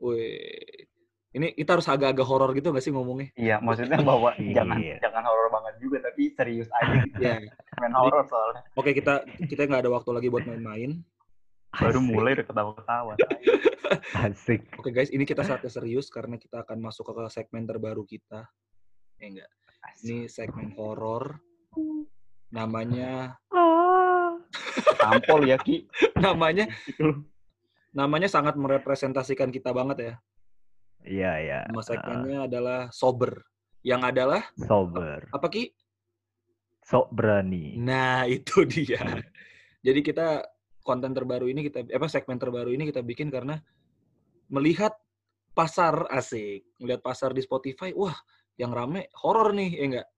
Wih. Ini kita harus agak-agak horor gitu gak sih ngomongnya? Iya, maksudnya bahwa Iya. jangan jangan horor banget juga, tapi serius aja gitu. Iya. Main horor soalnya. Oke, kita kita nggak ada waktu lagi buat main-main. Baru Asik. mulai udah ketawa-ketawa. Asik. Oke guys, ini kita saatnya serius karena kita akan masuk ke segmen terbaru kita. Ya enggak. Ini segmen horor. Namanya Tampol ya, Ki. namanya. Namanya sangat merepresentasikan kita banget ya. Iya, iya. Nama segmennya adalah sober. Yang adalah Ah, sober. apa Ki? Sok berani. Nah, itu dia. Jadi kita konten terbaru ini kita apa segmen terbaru ini kita bikin karena melihat pasar asik, melihat pasar di Spotify, wah, yang rame horor nih, ya enggak?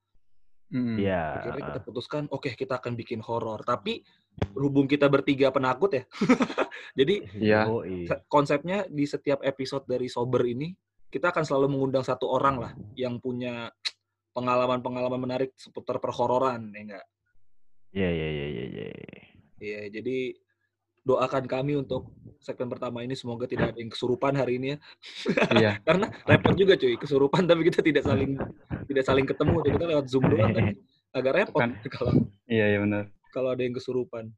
Mm. Iya. Akhirnya kita putuskan, oke kita akan bikin horor. Tapi berhubung kita bertiga penakut ya, jadi Iya. Se- konsepnya di setiap episode dari sober ini kita akan selalu mengundang satu orang lah yang punya pengalaman-pengalaman menarik seputar perhororan, ya enggak? Iya, iya, iya, iya, iya. Iya, jadi doakan kami untuk segmen pertama ini semoga tidak ada yang kesurupan hari ini ya. Iya. Karena repot juga cuy, kesurupan tapi kita tidak saling tidak saling ketemu, kita lewat Zoom doang kan. Agak repot Kan. kalau Iya, iya benar. Kalau ada yang kesurupan.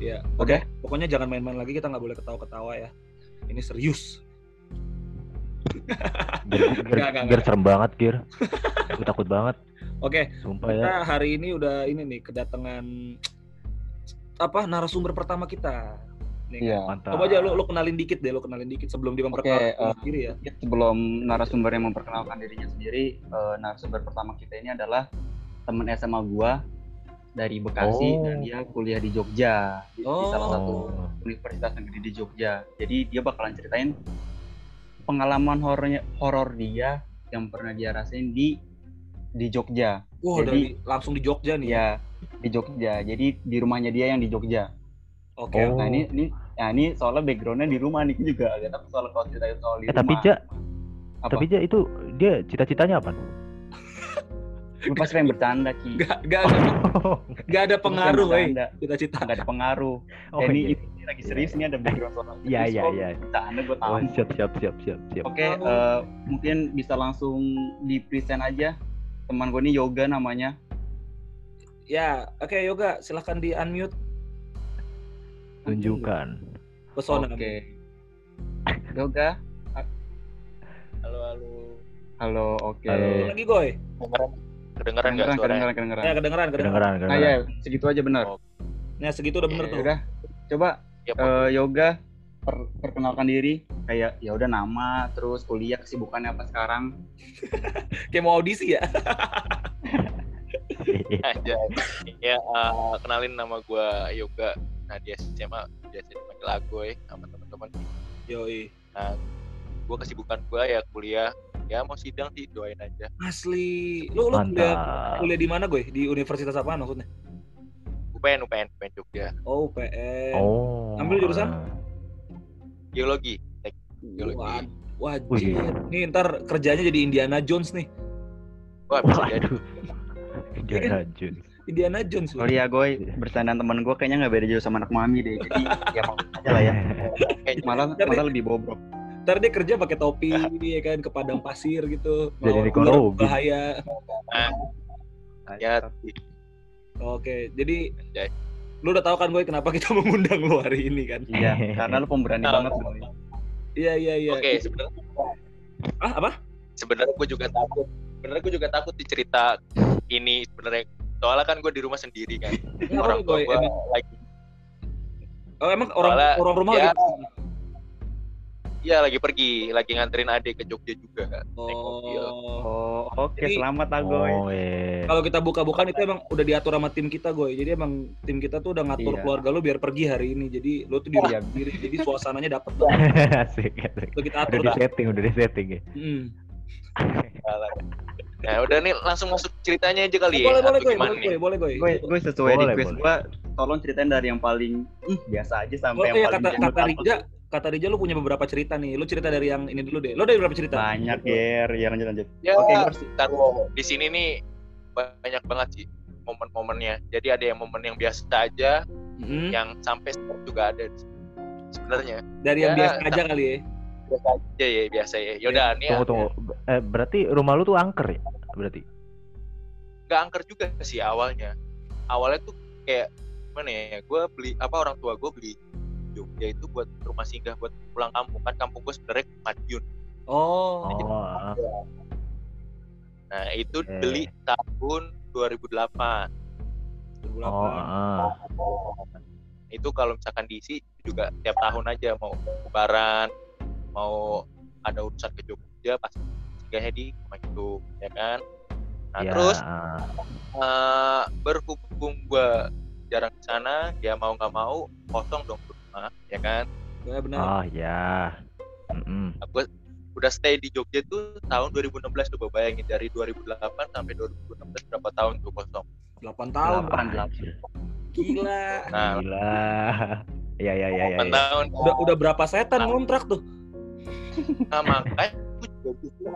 Ya, oke. Oke. Pokoknya jangan main-main lagi, kita nggak boleh ketawa-ketawa ya. Ini serius. Gir, nggak. serem banget, Gir. Gue takut banget. Oke, Sumpah ya. kita hari ini udah ini nih kedatangan apa narasumber pertama kita. Nih, Iya. Mantap. Coba aja lu, lu kenalin dikit deh, lu kenalin dikit sebelum dia memperkenalkan eh, diri ya. Sebelum narasumber yang memperkenalkan dirinya sendiri, eh, narasumber pertama kita ini adalah teman SMA gua dari Bekasi Oh. dan dia kuliah di Jogja di, di salah satu Oh. universitas negeri di Jogja. Jadi dia bakalan ceritain pengalaman horornya horor dia yang pernah dia rasain di di Jogja. Wah, Jadi- dari langsung di Jogja nih. Ya, di Jogja. Jadi di rumahnya dia yang di Jogja. Oke. Oh. Nah ini ini ya ini soalnya backgroundnya di rumah nih juga agak tapi soal kalau ceritain soal di Eh, tapi rumah. Ja, apa? tapi Ja itu dia cita-citanya apa? Lu pasti pengen bercanda ki. Gak, gak, ada, gak ada pengaruh, eh. bercanda. Cita-cita. Nggak ada pengaruh. Oh, Eh, ini, iya. ini lagi serius ini ada background soal. Iya, iya, kok. iya. Bercanda gue tahu. Oh, siap, siap, siap, siap, siap. Oke, eh, mungkin bisa langsung di present aja. Teman gue ini Yoga namanya. Ya, oke Yoga, silahkan di unmute. Tunjukkan. Pesona. Oke. Yoga, Halo, halo. halo, oke. Halo. Lagi Goy. Kedengeran nggak Kedengeran, suaranya? kedengeran, kedengeran. Ya, kedengeran, kedengeran. Kedengeran, Nah ya, segitu aja benar. Oh. Nah, segitu udah bener Iya, tuh. Udah, coba Ya, eh, Yoga per- perkenalkan diri kayak ya udah nama terus kuliah kesibukannya apa sekarang Kayak mau audisi ya. aja. Ya, eh, kenalin nama gue Yoga. Nah, di SMA biasa dipanggil Agoy sama teman-teman. Yoi. Gue kesibukan gue ya kuliah. Ya mau sidang sih doain aja. Asli. Lu lu kuliah, Mantap. kuliah di mana gue? Di universitas apaan maksudnya? UPN, UPN, UPN Jogja. Oh, UPN. Oh. Ambil jurusan? Geologi. Geologi. Wajib. Wih. Nih ntar kerjanya jadi Indiana Jones nih. Wah, bisa jadi. Indiana Jones. Indiana Jones loh. sorry ya gue bercandaan temen gue kayaknya nggak beda jauh sama anak mami deh jadi ya mau aja lah ya Kayaknya malah malah lebih bobrok Ntar dia kerja pakai topi ya kan ke padang pasir gitu. Jadi Nico. Bahaya. ya Oke, jadi Anjay. lu udah tahu kan gue kenapa kita mengundang lu hari ini kan? iya karena lu pemberani Nah. banget boy Iya iya iya. Oke, sebenarnya Ah apa? sebenarnya gue juga takut. Sebenarnya gue juga takut dicerita ini sebenarnya. Soalnya kan gue di rumah sendiri kan. Nggak Orang tua Boy. gue Emang, lagi oh, emang orang Soalnya, orang rumah ya, lagi. Iya lagi pergi, lagi nganterin adik ke Jogja juga. Mobil. Oh. oh oke Jadi- selamat agoy Oh, eh. Kalau kita buka-bukaan itu emang udah diatur sama tim kita, gue. Jadi emang tim kita tuh udah ngatur Iya. keluarga lu biar pergi hari ini. Jadi lu tuh di Iya. diri. Jadi suasananya dapet banget. asik, asik. Udah kita Udah atur. di setting, udah di setting ya. Hmm. Salah. Nah, udah nih langsung masuk ceritanya aja kali ya. boleh, boleh, gimana boleh, nih? gue, boleh, gue. sesuai Boleh, request boleh. gue tolong ceritain dari yang paling ih, biasa aja sampai yang iya, paling kata, kata. Rija, kata Rija lu punya beberapa cerita nih. Lu cerita dari yang ini dulu deh. Lu dari berapa cerita? banyak ya ya lanjut lanjut Ya, Oke, harus- ntar di sini nih banyak banget sih momen-momennya. Jadi ada yang momen yang biasa aja, Mm-mm. yang sampai stroke juga ada sebenarnya. Dari yang Ya, biasa aja kali ya. Biasa aja ya, biasa ya. Yaudah, nih Tunggu tunggu. Eh, berarti rumah lu tuh angker ya? Berarti. nggak angker juga sih awalnya. Awalnya tuh kayak gimana ya? Gue beli apa orang tua gue beli Jogja itu buat rumah singgah buat pulang kampung kan kampung gue sebenarnya Madiun. Oh. Oh, ah. Nah itu Oke. beli tahun 2008. 2008. oh, ah. Itu kalau misalkan diisi itu juga tiap tahun aja mau lebaran, mau ada urusan ke Jogja pasti singgahnya di rumah itu, ya kan? Nah Ya, terus eh, berhubung gue jarang ke sana, dia mau nggak mau kosong dong rumah, ya kan? Ya benar. Oh, ya. Mm-mm. Nah, gue udah stay di Jogja tuh tahun 2016 coba bayangin dari 2008 sampai 2016 berapa tahun tuh kosong. 8 tahun. Delapan, Bang. delapan. Gila. Nah, Gila. Ya, ya, ya, ya. 8 ya. tahun Udah udah berapa setan ngontrak tuh? Nah, makanya gue juga.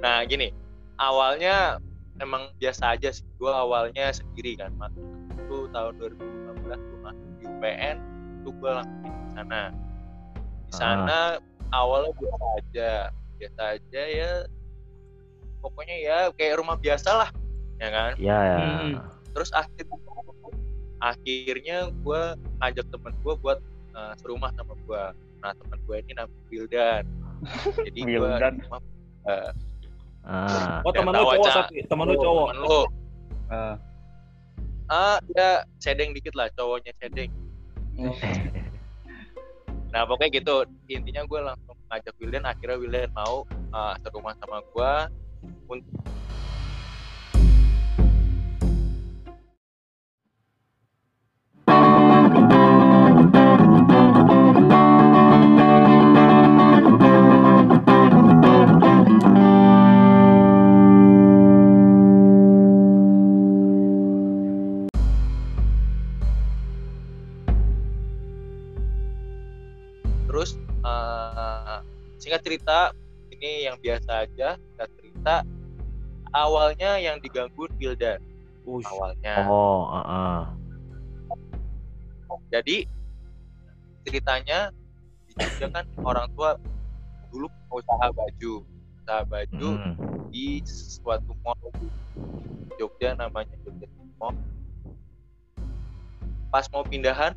Nah, gini, awalnya emang biasa aja sih. Gue awalnya sendiri kan, Mas. Itu tahun 2015 gue masuk di UPN, itu gue langsung di sana. Di sana awalnya biasa aja, biasa aja ya. Pokoknya ya kayak rumah biasa lah, ya kan. Ya, ya. Hmm. Terus akhir akhirnya gue ngajak temen gue buat eh, serumah sama gue. Nah temen gue ini namanya Wildan. Jadi gue Wildan. Ah. Oh, teman Ya, lu cowok tapi teman lu cowok. Temen lu. Eh, Ah, ya sedeng dikit lah cowoknya sedeng. Nah pokoknya gitu. Intinya gue langsung ngajak Wildan. Akhirnya Wildan mau eh, serumah sama gue. Untuk singkat cerita ini yang biasa aja singkat cerita awalnya yang diganggu Wildan Ush. awalnya Oh, ah, ah. jadi ceritanya di Jogja kan orang tua dulu usaha baju usaha baju Mm. di suatu mall di Jogja namanya Jogja Mall pas mau pindahan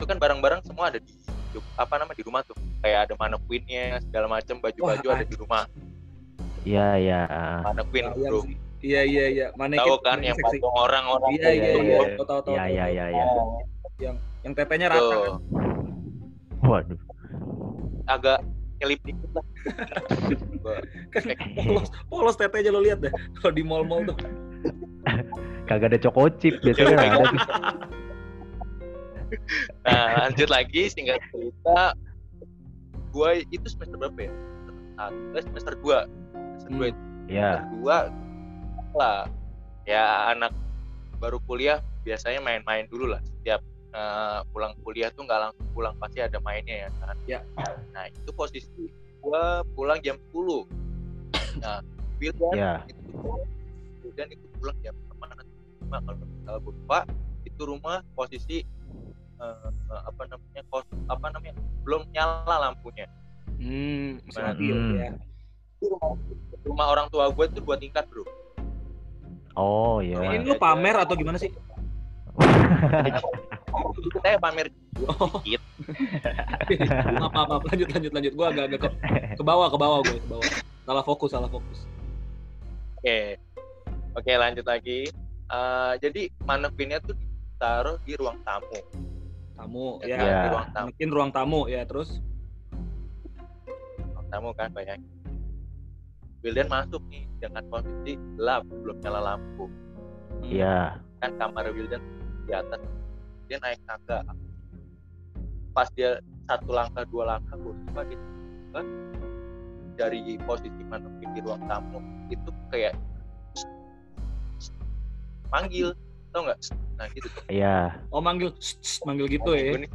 itu kan barang-barang semua ada di apa nama di rumah tuh kayak ada manekuinnya segala macam baju-baju Wah, ada di rumah Iya, iya. manekuin Bayang bro. Iya iya iya. Manekin. tahu kan yang seksi. patung orang-orang Iya iya Iya, iya. iya. Tahu tahu tahu. Iya, iya, iya, iya. Yang tetenya rata Tuh, kan. Waduh. agak nyelip dikit lah kan polos, polos tetenya lo lihat deh kalau di mall-mall tuh. Kagak ada choco chip biasanya Iya, ada. Nah lanjut lagi singkat cerita gua itu semester berapa ya satu eh, semester dua semester dua Hmm. Ya. kedua lah ya anak baru kuliah biasanya main-main dulu lah setiap eh, pulang kuliah tuh nggak langsung pulang pasti ada mainnya ya kan Ya. nah itu posisi gua pulang jam 10 nah Wildan Ya. itu Wildan itu pulang jam lima kalau nggak gua lupa itu rumah posisi eh, eh, apa namanya kos apa namanya belum nyala lampunya Hmm, masih Nah, hmm. ya. itu rumah, rumah orang tua gue tuh dua tingkat bro Oh, iya. Ini lu pamer atau gimana sih? saya pamer Oh. dikit maaf, maaf, maaf. lanjut lanjut lanjut. Gua agak-agak ke, ke bawah ke bawah gue ke bawah. Salah fokus, salah fokus. Oke, oke lanjut lagi. Eh, jadi manekuinnya tuh ditaruh di ruang tamu. Tamu Ya, ya. Ya. di ruang tamu, Mungkin ruang tamu ya terus. ruang tamu kan bayangin. Wildan masuk nih dengan posisi gelap, belum nyala lampu. Hmm. Iya. Kan kamar Wildan di atas. Dia naik tangga. Pas dia satu langkah dua langkah gue lupa dia tiba-tiba dari posisi manupin di ruang tamu itu kayak manggil tau nggak nah gitu tuh Iya. Oh manggil, manggil gitu ya. Gue nih,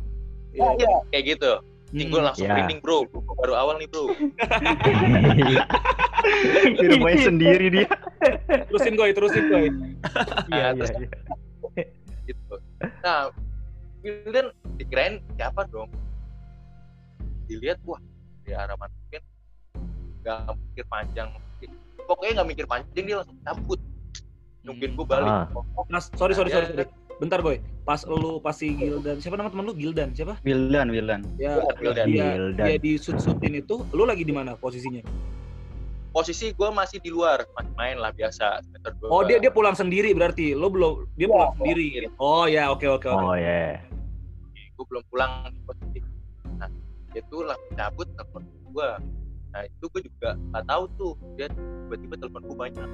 Iya. iya, kayak gitu Nih, gue Hmm. langsung Ya. merinding bro baru awal nih bro Di rumahnya sendiri dia. Terusin gue, terusin gue. Iya, Nah, iya, terus iya. gitu nah Wildan dikirain siapa dong dilihat wah di arah manupin nggak mikir panjang pokoknya nggak mikir panjang dia langsung cabut nungguin gue balik Ah. Mas, sorry, sorry, sorry, sorry. Bentar, Boy. Pas lu pas si Gildan, siapa nama temen lu? Gildan, siapa? Wildan, Wildan. Ya, Gildan. dia, Gildan. dia di sud-sudin itu, lu lagi di mana posisinya? posisi gue masih di luar masih main lah biasa Oh, dia dia pulang sendiri berarti. Lu belum dia Iya, pulang pulang sendiri. Oh, ya, oke oke oke. Oh ya. gue belum pulang di posisi nah dia tuh langsung cabut telepon gue nah itu gue juga nggak tahu tuh dia tiba-tiba telepon gue banyak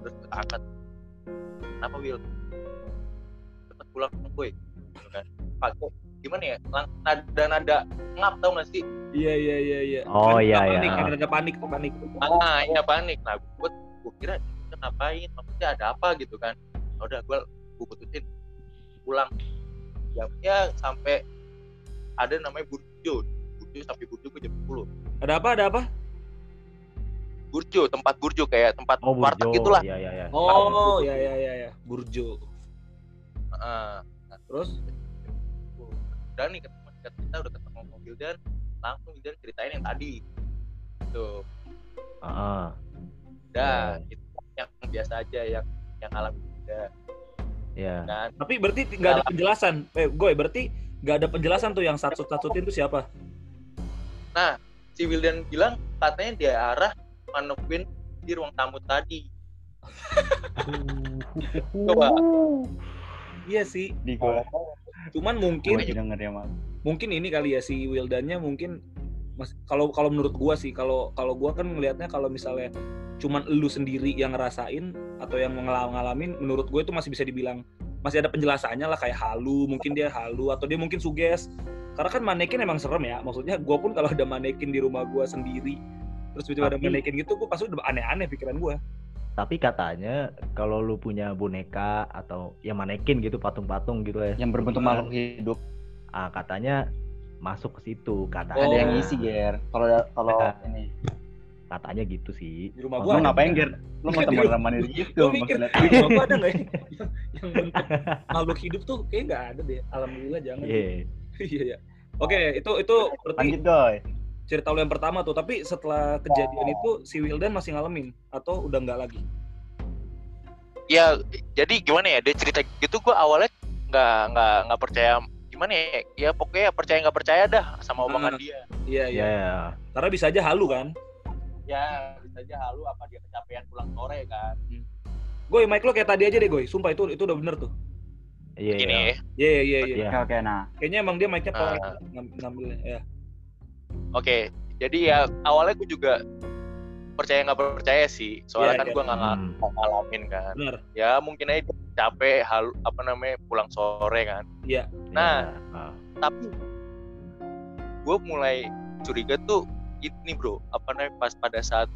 terus angkat kenapa Will cepet pulang boy gitu kan Pak, kok gimana ya lang nada nada ngap tau gak sih Iya, iya, iya, iya. Oh, Ada iya, panik, iya. Ada panik, panik. ah iya panik nah gue gue kira "Ini ngapain maksudnya ada apa gitu kan Ya udah gue gue putusin pulang jamnya sampai ada namanya burjo burjo sampai burjo gue jam 10 Ada apa? Ada apa? Burjo tempat burjo kayak tempat Oh, warteg Burjo. gitulah Iya, iya, iya. Oh, ya ya ya ya. Burjo. Heeh. Terus udah nih ketemu kita udah ketemu mobil dan langsung dan ceritain yang tadi tuh Heeh. udah Oh. itu yang biasa aja yang yang alami udah Iya. kan tapi berarti nggak ada penjelasan. Eh, gue berarti nggak ada penjelasan tuh yang satu-satutin itu siapa? si Wildan bilang katanya dia arah manupin di ruang tamu tadi Coba. Iya sih. Di gua. Cuman Gue mungkin denger ya, mungkin ini kali ya si Wildannya mungkin mas kalau kalau menurut gua sih kalau kalau gua kan ngelihatnya kalau misalnya cuman lu sendiri yang ngerasain atau yang ngalamin menurut gue itu masih bisa dibilang masih ada penjelasannya lah kayak halu mungkin dia halu atau dia mungkin suges karena kan manekin emang serem ya maksudnya gua pun kalau ada manekin di rumah gua sendiri terus tiba-tiba ada manekin gitu gua pasti udah aneh-aneh pikiran gua Tapi katanya kalau lu punya boneka atau yang manekin gitu patung-patung gitu ya. Yang berbentuk Gimana? makhluk hidup. Ah, katanya masuk ke situ katanya. Ada yang ngisi, Ger. Kalau kalau Nah. ini. Katanya gitu sih. di rumah Lu gua ada ngapain? Ger? Lu mau teman-teman gitu. Gua mikir di rumah gua ada nggak ya yang, bentuk makhluk hidup tuh kayak nggak ada deh alhamdulillah jangan Iya. iya iya oke itu itu berarti Lanjut, Goy. Cerita lu yang pertama tuh tapi setelah kejadian itu si Wildan masih ngalamin atau udah nggak lagi ya jadi gimana ya dia cerita gitu gue awalnya nggak nggak nggak percaya gimana ya ya pokoknya percaya nggak percaya dah sama omongan Ah. dia iya iya Iya. karena bisa aja halu kan ya bisa aja halu apa dia kecapean pulang sore kan Goy, mic lo kayak tadi aja deh, Goy. Sumpah itu itu udah bener tuh. Iya. gini iya. ya Iya, iya, iya. Iya. Oke, oke. Nah, Kayaknya emang dia mic-nya ngam- ngambilnya. Ya. Oke jadi ya awalnya gue juga percaya nggak percaya sih soalnya Iya, kan iya. gue nggak Hmm. nggak ngalamin kan Bener. ya mungkin aja capek halu apa namanya pulang sore kan Iya. Nah. Iya. Ah. tapi gue mulai curiga tuh ini bro apa namanya pas pada saat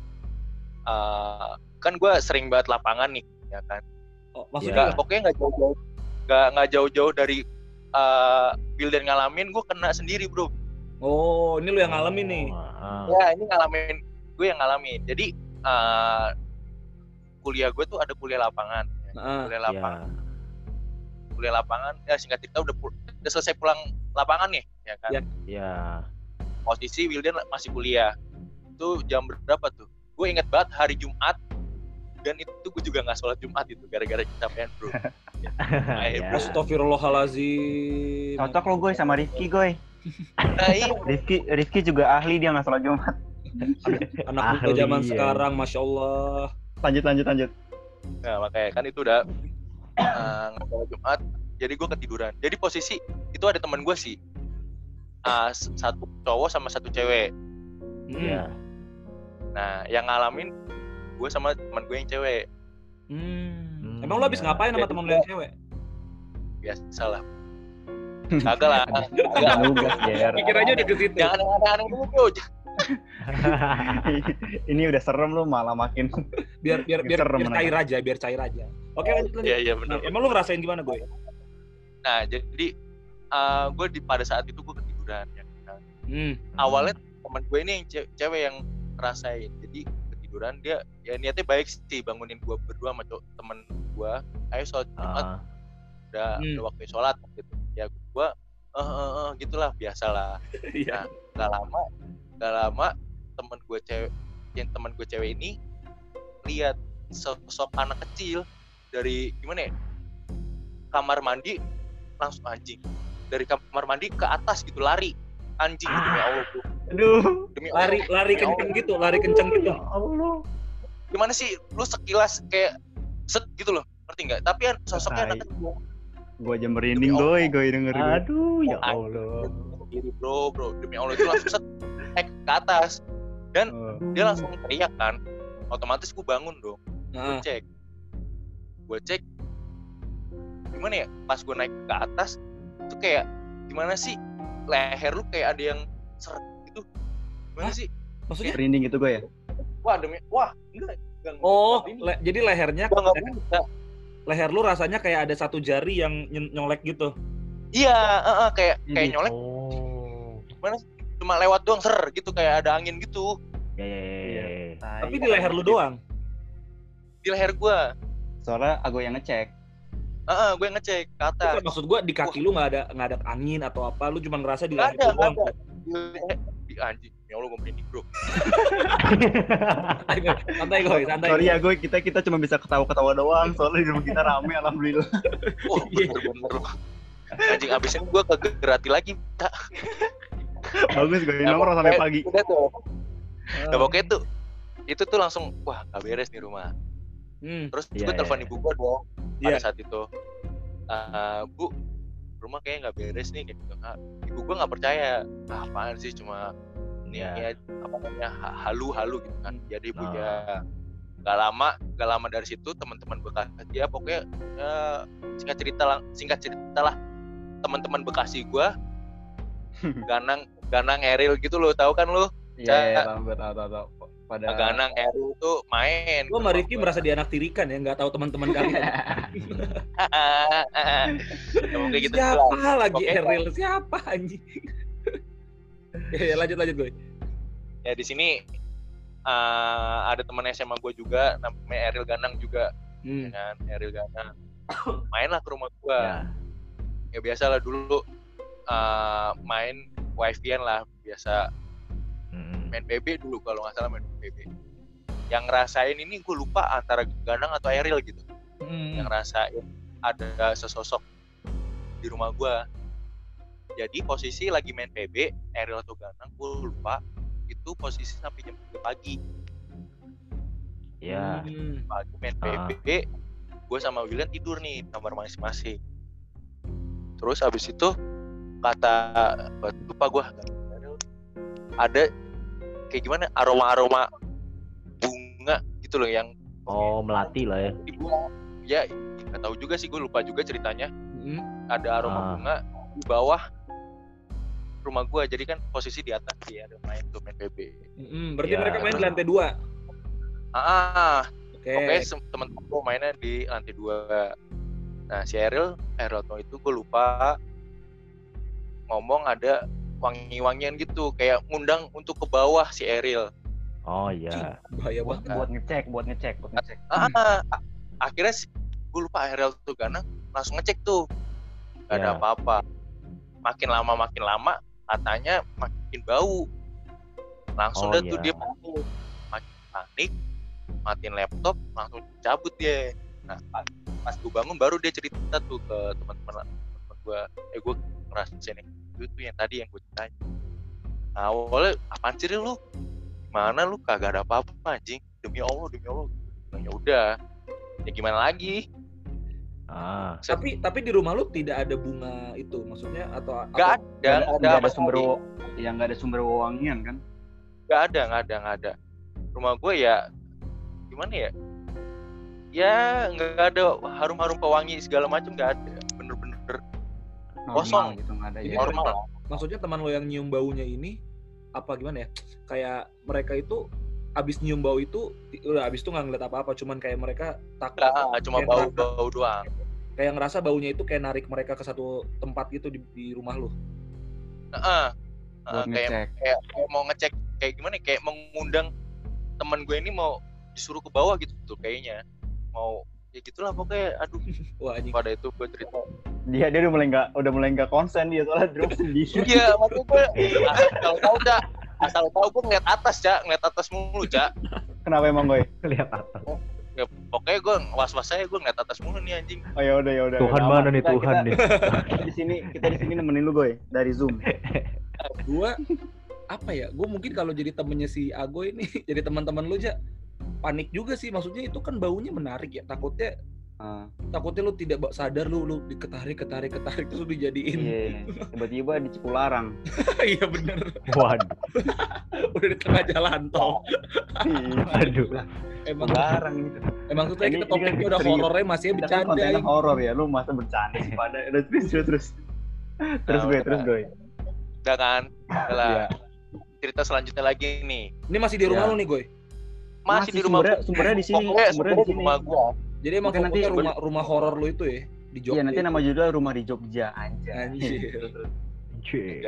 uh, kan gue sering banget lapangan nih ya kan Oh, Iya. maksudnya nggak pokoknya nggak jauh-jauh nggak jauh-jauh dari uh, build dan ngalamin gue kena sendiri bro Oh, ini lu yang ngalamin nih. Oh, ah. ya ini ngalamin gue yang ngalamin jadi uh, kuliah gue tuh ada kuliah lapangan ya. Heeh. kuliah lapangan kuliah lapangan ya singkat cerita udah pul- udah selesai pulang lapangan nih ya kan Ya. Iya. posisi Wildan masih kuliah itu jam berapa tuh gue inget banget hari Jumat dan itu gue juga nggak sholat Jumat itu gara-gara kecapean bro Iya. bro. Astagfirullahalazim. cocok lo, Goy, sama Rifki, Goy. Nah iya Rifki, Rifki juga ahli dia nggak sholat Jumat. Anak muda Ahli, zaman ya. sekarang, masya Allah. Lanjut, lanjut, lanjut. nah makanya kan itu udah nggak sholat Jumat jadi gue ketiduran jadi posisi itu ada teman gue sih s- satu cowok sama satu cewek Hmm. Iya. nah yang ngalamin gue sama teman gue yang cewek Hmm. Hmm, Emang lu habis iya. ngapain sama temen lu yang cewek? Lah kagak lah Nugas, Ger. Pikirannya udah ke situ. jangan yang aneh-aneh dulu bro ini udah serem lu malah makin biar biar biar, Serem biar cair aja biar cair aja oke lanjut lanjut Iya iya benar. emang lu ngerasain gimana gue Nah jadi eh gue di pada saat itu gue ketiduran ya. Nah, hmm. awalnya teman gue ini yang ce- cewek yang ngerasain jadi ketiduran dia ya niatnya baik sih bangunin gue berdua sama temen gue ayo sholat jumat Ah, udah, Hmm. udah waktu sholat gitu ya gue eh eh eh gitulah biasalah iya gak lama gak lama temen gue cewek yang temen gue cewek ini lihat sosok anak kecil dari gimana ya kamar mandi langsung anjing dari kamar mandi ke atas gitu lari anjing demi Allah bro. aduh demi Allah. lari lari Allah. kenceng gitu lari kenceng gitu ya Allah. gimana sih lu sekilas kayak set gitu loh ngerti nggak tapi kan sosoknya anak kecil gua aja merinding goy goy denger gue. Aduh, ya Allah. diri bro bro. Demi Allah itu langsung set naik ke atas. Oh. dia langsung teriak kan. Otomatis gue bangun dong. Nah, gue cek. Gue cek. Gimana ya? Pas gue naik ke atas itu kayak gimana sih? Leher lu kayak ada yang seret gitu. Gimana Hah? sih? Maksudnya? Merinding itu gue ya? Wah demi wah enggak enggak oh le- jadi lehernya gua nggak bisa leher lu rasanya kayak ada satu jari yang ny- nyolek gitu. Iya eh, eh, kayak kayak Ini. nyolek. Oh. cuma lewat doang ser gitu kayak ada angin gitu. Ya, ya, ya, ya, ya. Tai. tapi di leher lu doang? Di leher gue soalnya aku yang ngecek. Heeh, gue ngecek ke atas. Bukan, maksud gua di kaki lu nggak ada nggak ada angin atau apa lu cuma ngerasa di leher ada, doang di, leher- di anjing ya Allah gue merinding bro santai Goy. santai goy santai sorry ya gue kita kita cuma bisa ketawa-ketawa doang soalnya di rumah kita rame alhamdulillah oh Iya. bener-bener loh anjing abis ini gue ke Gerati lagi tak bagus gue Ya, nongkrong sampai pagi udah tuh Ah. Nah, pokoknya itu itu tuh langsung wah gak beres nih rumah Hmm. terus Iya, gue iya, telepon iya. ibu gue dong Iya. pada saat itu "Eh, bu rumah kayaknya nggak beres nih kayak gitu Ah, ibu gue nggak percaya ah, apaan sih cuma ini Iya. ya, apa namanya ha- halu halu gitu kan jadi ibu Ah. ya gak lama gak lama dari situ teman-teman bekas dia pokoknya eh, singkat cerita lah singkat cerita lah teman-teman bekasi gue ganang ganang Eril gitu lo tahu kan lo iya iya tahu tahu pada ganang Eril tuh main Gua ke sama rumah Rifki gua. merasa dianaktirikan ya, nggak tahu teman-teman kalian. ya, gitu lah. siapa lagi Pokoknya- Eril? Siapa anjing? Ya, lanjut lanjut gue. ya di sini eh, ada teman SMA gue juga namanya Eril Ganang juga Hmm. ya kan Eril Ganang mainlah ke rumah gue Ya. ya biasa lah dulu eh, main wifi-an lah biasa Mm-mm. main PB dulu kalau nggak salah main PB yang ngerasain ini gue lupa antara Ganang atau Eril gitu Hmm. yang ngerasain ada sesosok di rumah gua jadi posisi lagi main PB Eril atau Ganang gue lupa itu posisi sampai jam 3 pagi Ya. Hmm. pagi main Ah. PB gue sama William tidur nih di kamar masing-masing terus habis itu kata lupa gue ada kayak gimana aroma-aroma bunga gitu loh yang Oh, melati lah ya. dibuang ya nggak tahu juga sih gue lupa juga ceritanya Hmm. ada aroma Ah. bunga di bawah rumah gua jadi kan posisi di atas dia ada main tuh main PB Hmm. Berarti Ya, mereka main di lantai dua. ah, ah Oke. sem- temen-temen gua mainnya di lantai dua nah si Eril Eril tuh itu gue lupa ngomong ada wangi-wangian gitu kayak ngundang untuk ke bawah si Eril Oh iya. Bahaya buat, banget. buat ngecek buat ngecek buat ngecek ah, a- akhirnya si, gue lupa Eril tuh karena langsung ngecek tuh gak ada Ya. apa-apa makin lama makin lama katanya makin bau. Langsung Oh, dah tuh iya. dia panik makin panik matiin laptop langsung cabut dia. Nah pas, pas gue bangun baru dia cerita tuh ke teman-teman teman gue eh gue ngerasain yang itu tuh yang tadi yang gue ceritain. Nah awalnya apaan sih lu? Gimana lu? Kagak ada apa-apa anjing. Demi Allah demi Allah. Nah, ya udah. Ya gimana lagi Ah. Tapi tapi di rumah lu tidak ada bunga itu maksudnya atau Gak atau- ada, nggak nggak nggak apa ada sumber yang nggak ada sumber wewangian kan Gak ada, gak ada, gak ada. Rumah gue ya gimana ya? Ya nggak ada harum-harum pewangi segala macam nggak ada. Bener-bener normal Kosong. gitu nggak ada Jadi ya normal. Maksudnya teman lo yang nyium baunya ini apa gimana ya kayak mereka itu abis nyium bau itu udah abis itu nggak ngeliat apa-apa cuman kayak mereka takut Nggak, cuma bau bau doang kayak ngerasa baunya itu kayak narik mereka ke satu tempat gitu di, di rumah lu. Heeh. buat Heeh, kayak, kayak kayak mau ngecek kayak gimana ya, kayak mengundang teman gue ini mau disuruh ke bawah gitu tuh kayaknya. Mau ya gitulah pokoknya aduh. Wah anjing. Pada itu gue cerita. Dia dia udah mulai nggak udah mulai nggak konsen dia soalnya drop sendiri iya maksud gue asal tahu cak asal tahu gue ngeliat atas cak. Ngeliat atas mulu cak. Kenapa emang gue Lihat atas. Ya, pokoknya gue was was saya gue ngeliat atas mulu nih anjing. Oh ya udah ya udah Tuhan mana nih Kita- Tuhan kita- nih. kita di sini kita di sini nemenin lu gue dari zoom. Gua apa ya gue mungkin kalau jadi temennya si Ago ini jadi teman-teman lu aja panik juga sih. Maksudnya itu kan baunya menarik ya takutnya Ah, takutnya lu tidak sadar lu lu diketarik ketarik ketarik terus lu dijadiin. Iya tiba-tiba di Cipularang. Iya bener. Waduh. udah di tengah jalan tol Aduh. emang Cipularang gitu emang tuh kita topiknya kan udah horornya masih kita kan bercanda ya. horor ya lu masa bercanda sih pada udah terus terus terus. Terus gue udah. terus gue udah kan? Udah lah. Iya. cerita selanjutnya lagi nih. Ini masih di rumah lu nih gue masih, di rumah sumbernya, sumbernya di sini sumbernya di sini. rumah gua jadi emang nanti boleh- rumah rumah horor lu itu ya di Jogja iya nanti nama judul rumah di Jogja anjay. Anjir. Cih.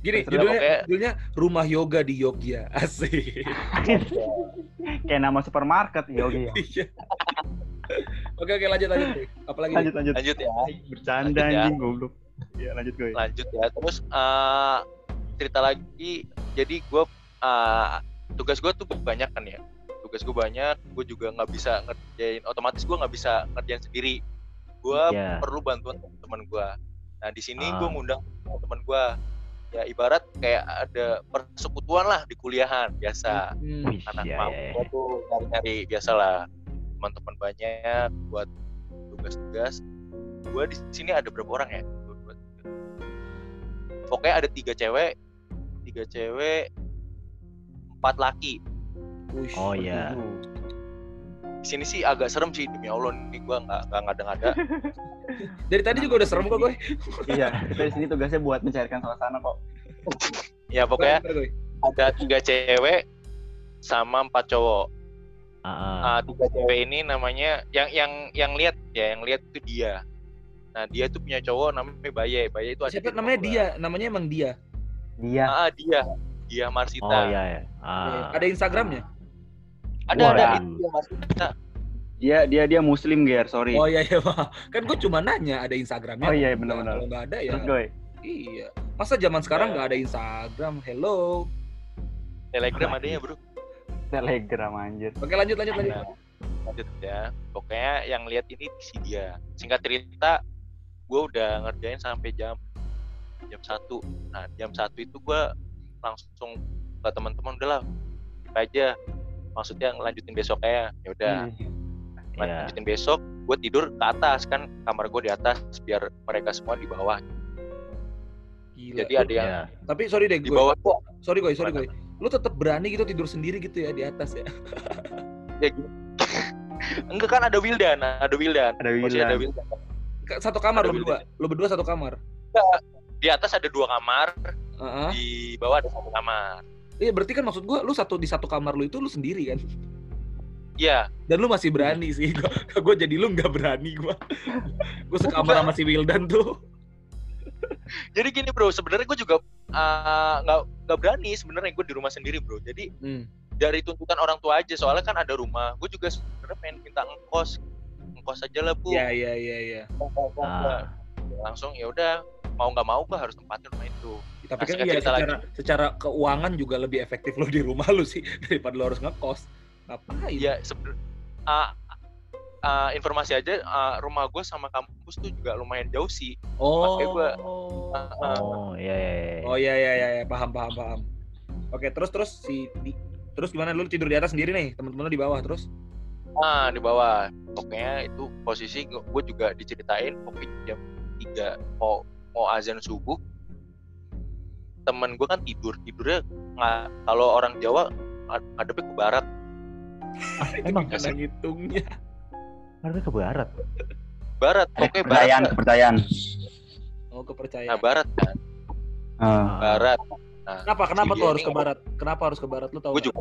gini Terus judulnya pokoknya- judulnya rumah yoga di Jogja. Asik. Kayak nama supermarket ya oke ya. Iya. oke oke lanjut lanjut apalagi lanjut lanjut. Lanjut ya. Bercanda Lanjut ya. anjing goblok. Ya lanjut gue lanjut ya. Terus eh, cerita lagi. Jadi gue tugas gue tuh banyak kan ya tugas gue banyak gue juga nggak bisa ngerjain otomatis gue nggak bisa ngerjain sendiri. Gue Iya. perlu bantuan teman gue nah di sini Ah. gue ngundang teman gue ya ibarat kayak ada persekutuan lah di kuliahan biasa. Hmm. Anak iya, mau gue tuh nyari-nyari biasa lah teman-teman banyak buat tugas-tugas. Gue di sini ada berapa orang ya? Pokoknya ada tiga cewek tiga cewek empat laki Wush. Oh iya. di sini sih agak serem sih demi allah nih gue nggak nggak ngada-ngada. Dari tadi juga udah serem kok gue iya di sini tugasnya buat mencairkan suasana kok. Ya pokoknya ada tiga cewek sama empat cowok. Ah, ah. Ah, tiga cewek ini namanya yang yang yang lihat ya yang lihat itu dia. Nah dia tuh punya cowok namanya Baye. Baye itu siapa namanya gua. dia? Namanya emang dia? Dia. Ah dia. Dia Marsita. Oh iya ya. Ah. ada Instagramnya ada ada. Itu dia dia dia dia muslim ger. Sorry. Oh iya iya Pak. kan gue cuma nanya ada Instagramnya? Oh iya, benar-benar. kalau nggak ada ya. Terus iya. Masa zaman sekarang Ya. nggak ada Instagram? Hello. Telegram adanya bro. Telegram anjir. Oke lanjut lanjut lanjut. Nah, lanjut ya. Pokoknya yang lihat ini si dia. Singkat cerita gue udah ngerjain sampai jam jam satu. Nah jam satu itu gue langsung ke teman-teman udah lah aja maksudnya ngelanjutin besoknya ya udah. Iya. lanjutin besok gue tidur ke atas kan kamar gue di atas biar mereka semua di bawah. Gila. jadi ada yang Iya. tapi sorry deh di gue bawah. tuh sorry gue sorry gue lu tetap berani gitu tidur sendiri gitu ya di atas ya? Ya gitu. enggak kan ada Wildan ada Wildan. Ada Posisi ada Wildan. Wildan. Satu kamar Ada lu berdua? Lu berdua satu kamar? Di atas ada dua kamar Heeh. di bawah ada satu kamar iya berarti kan maksud gue lu satu di satu kamar lu itu lu sendiri kan? Iya. Dan lu masih berani sih. Gue jadi lu nggak berani gue gue sekamar sama si Wildan tuh. Jadi gini bro sebenarnya gue juga uh, nggak nggak berani sebenarnya. Gue di rumah sendiri bro. Jadi hmm. dari tuntutan orang tua aja soalnya kan ada rumah. Gue juga sebenarnya pengen minta ngkos. Ngkos aja lah bu. Iya iya iya iya. Ah. langsung ya udah mau nggak mau gue harus tempatin rumah itu tapi kan ya cerita secara secara keuangan juga lebih efektif lu di rumah lu sih daripada lu harus ngekos. Ngapain? Ya sebenarnya uh, uh, informasi aja uh, rumah gue sama kampus tuh juga lumayan jauh sih. Oh. Makanya gua- oh. Oh iya iya. iya. oh iya iya iya iya. paham paham paham. Oke terus terus si di, terus gimana? Lu tidur di atas sendiri nih teman-teman lu di bawah terus? Nah di bawah. Pokoknya itu posisi gue juga diceritain pokoknya jam 3 mau mau azan subuh temen gue kan tidur tidurnya nggak kalau orang Jawa ngad- ngadepnya ke barat Emang gimana ngitungnya Ngadepnya ke barat. barat pokoknya barat kepercayaan lah. kepercayaan oh kepercayaan nah barat kan Ah. barat Nah, Kenapa? Kenapa si tuh harus ke barat? Kenapa harus ke barat? Lu tahu? gue juga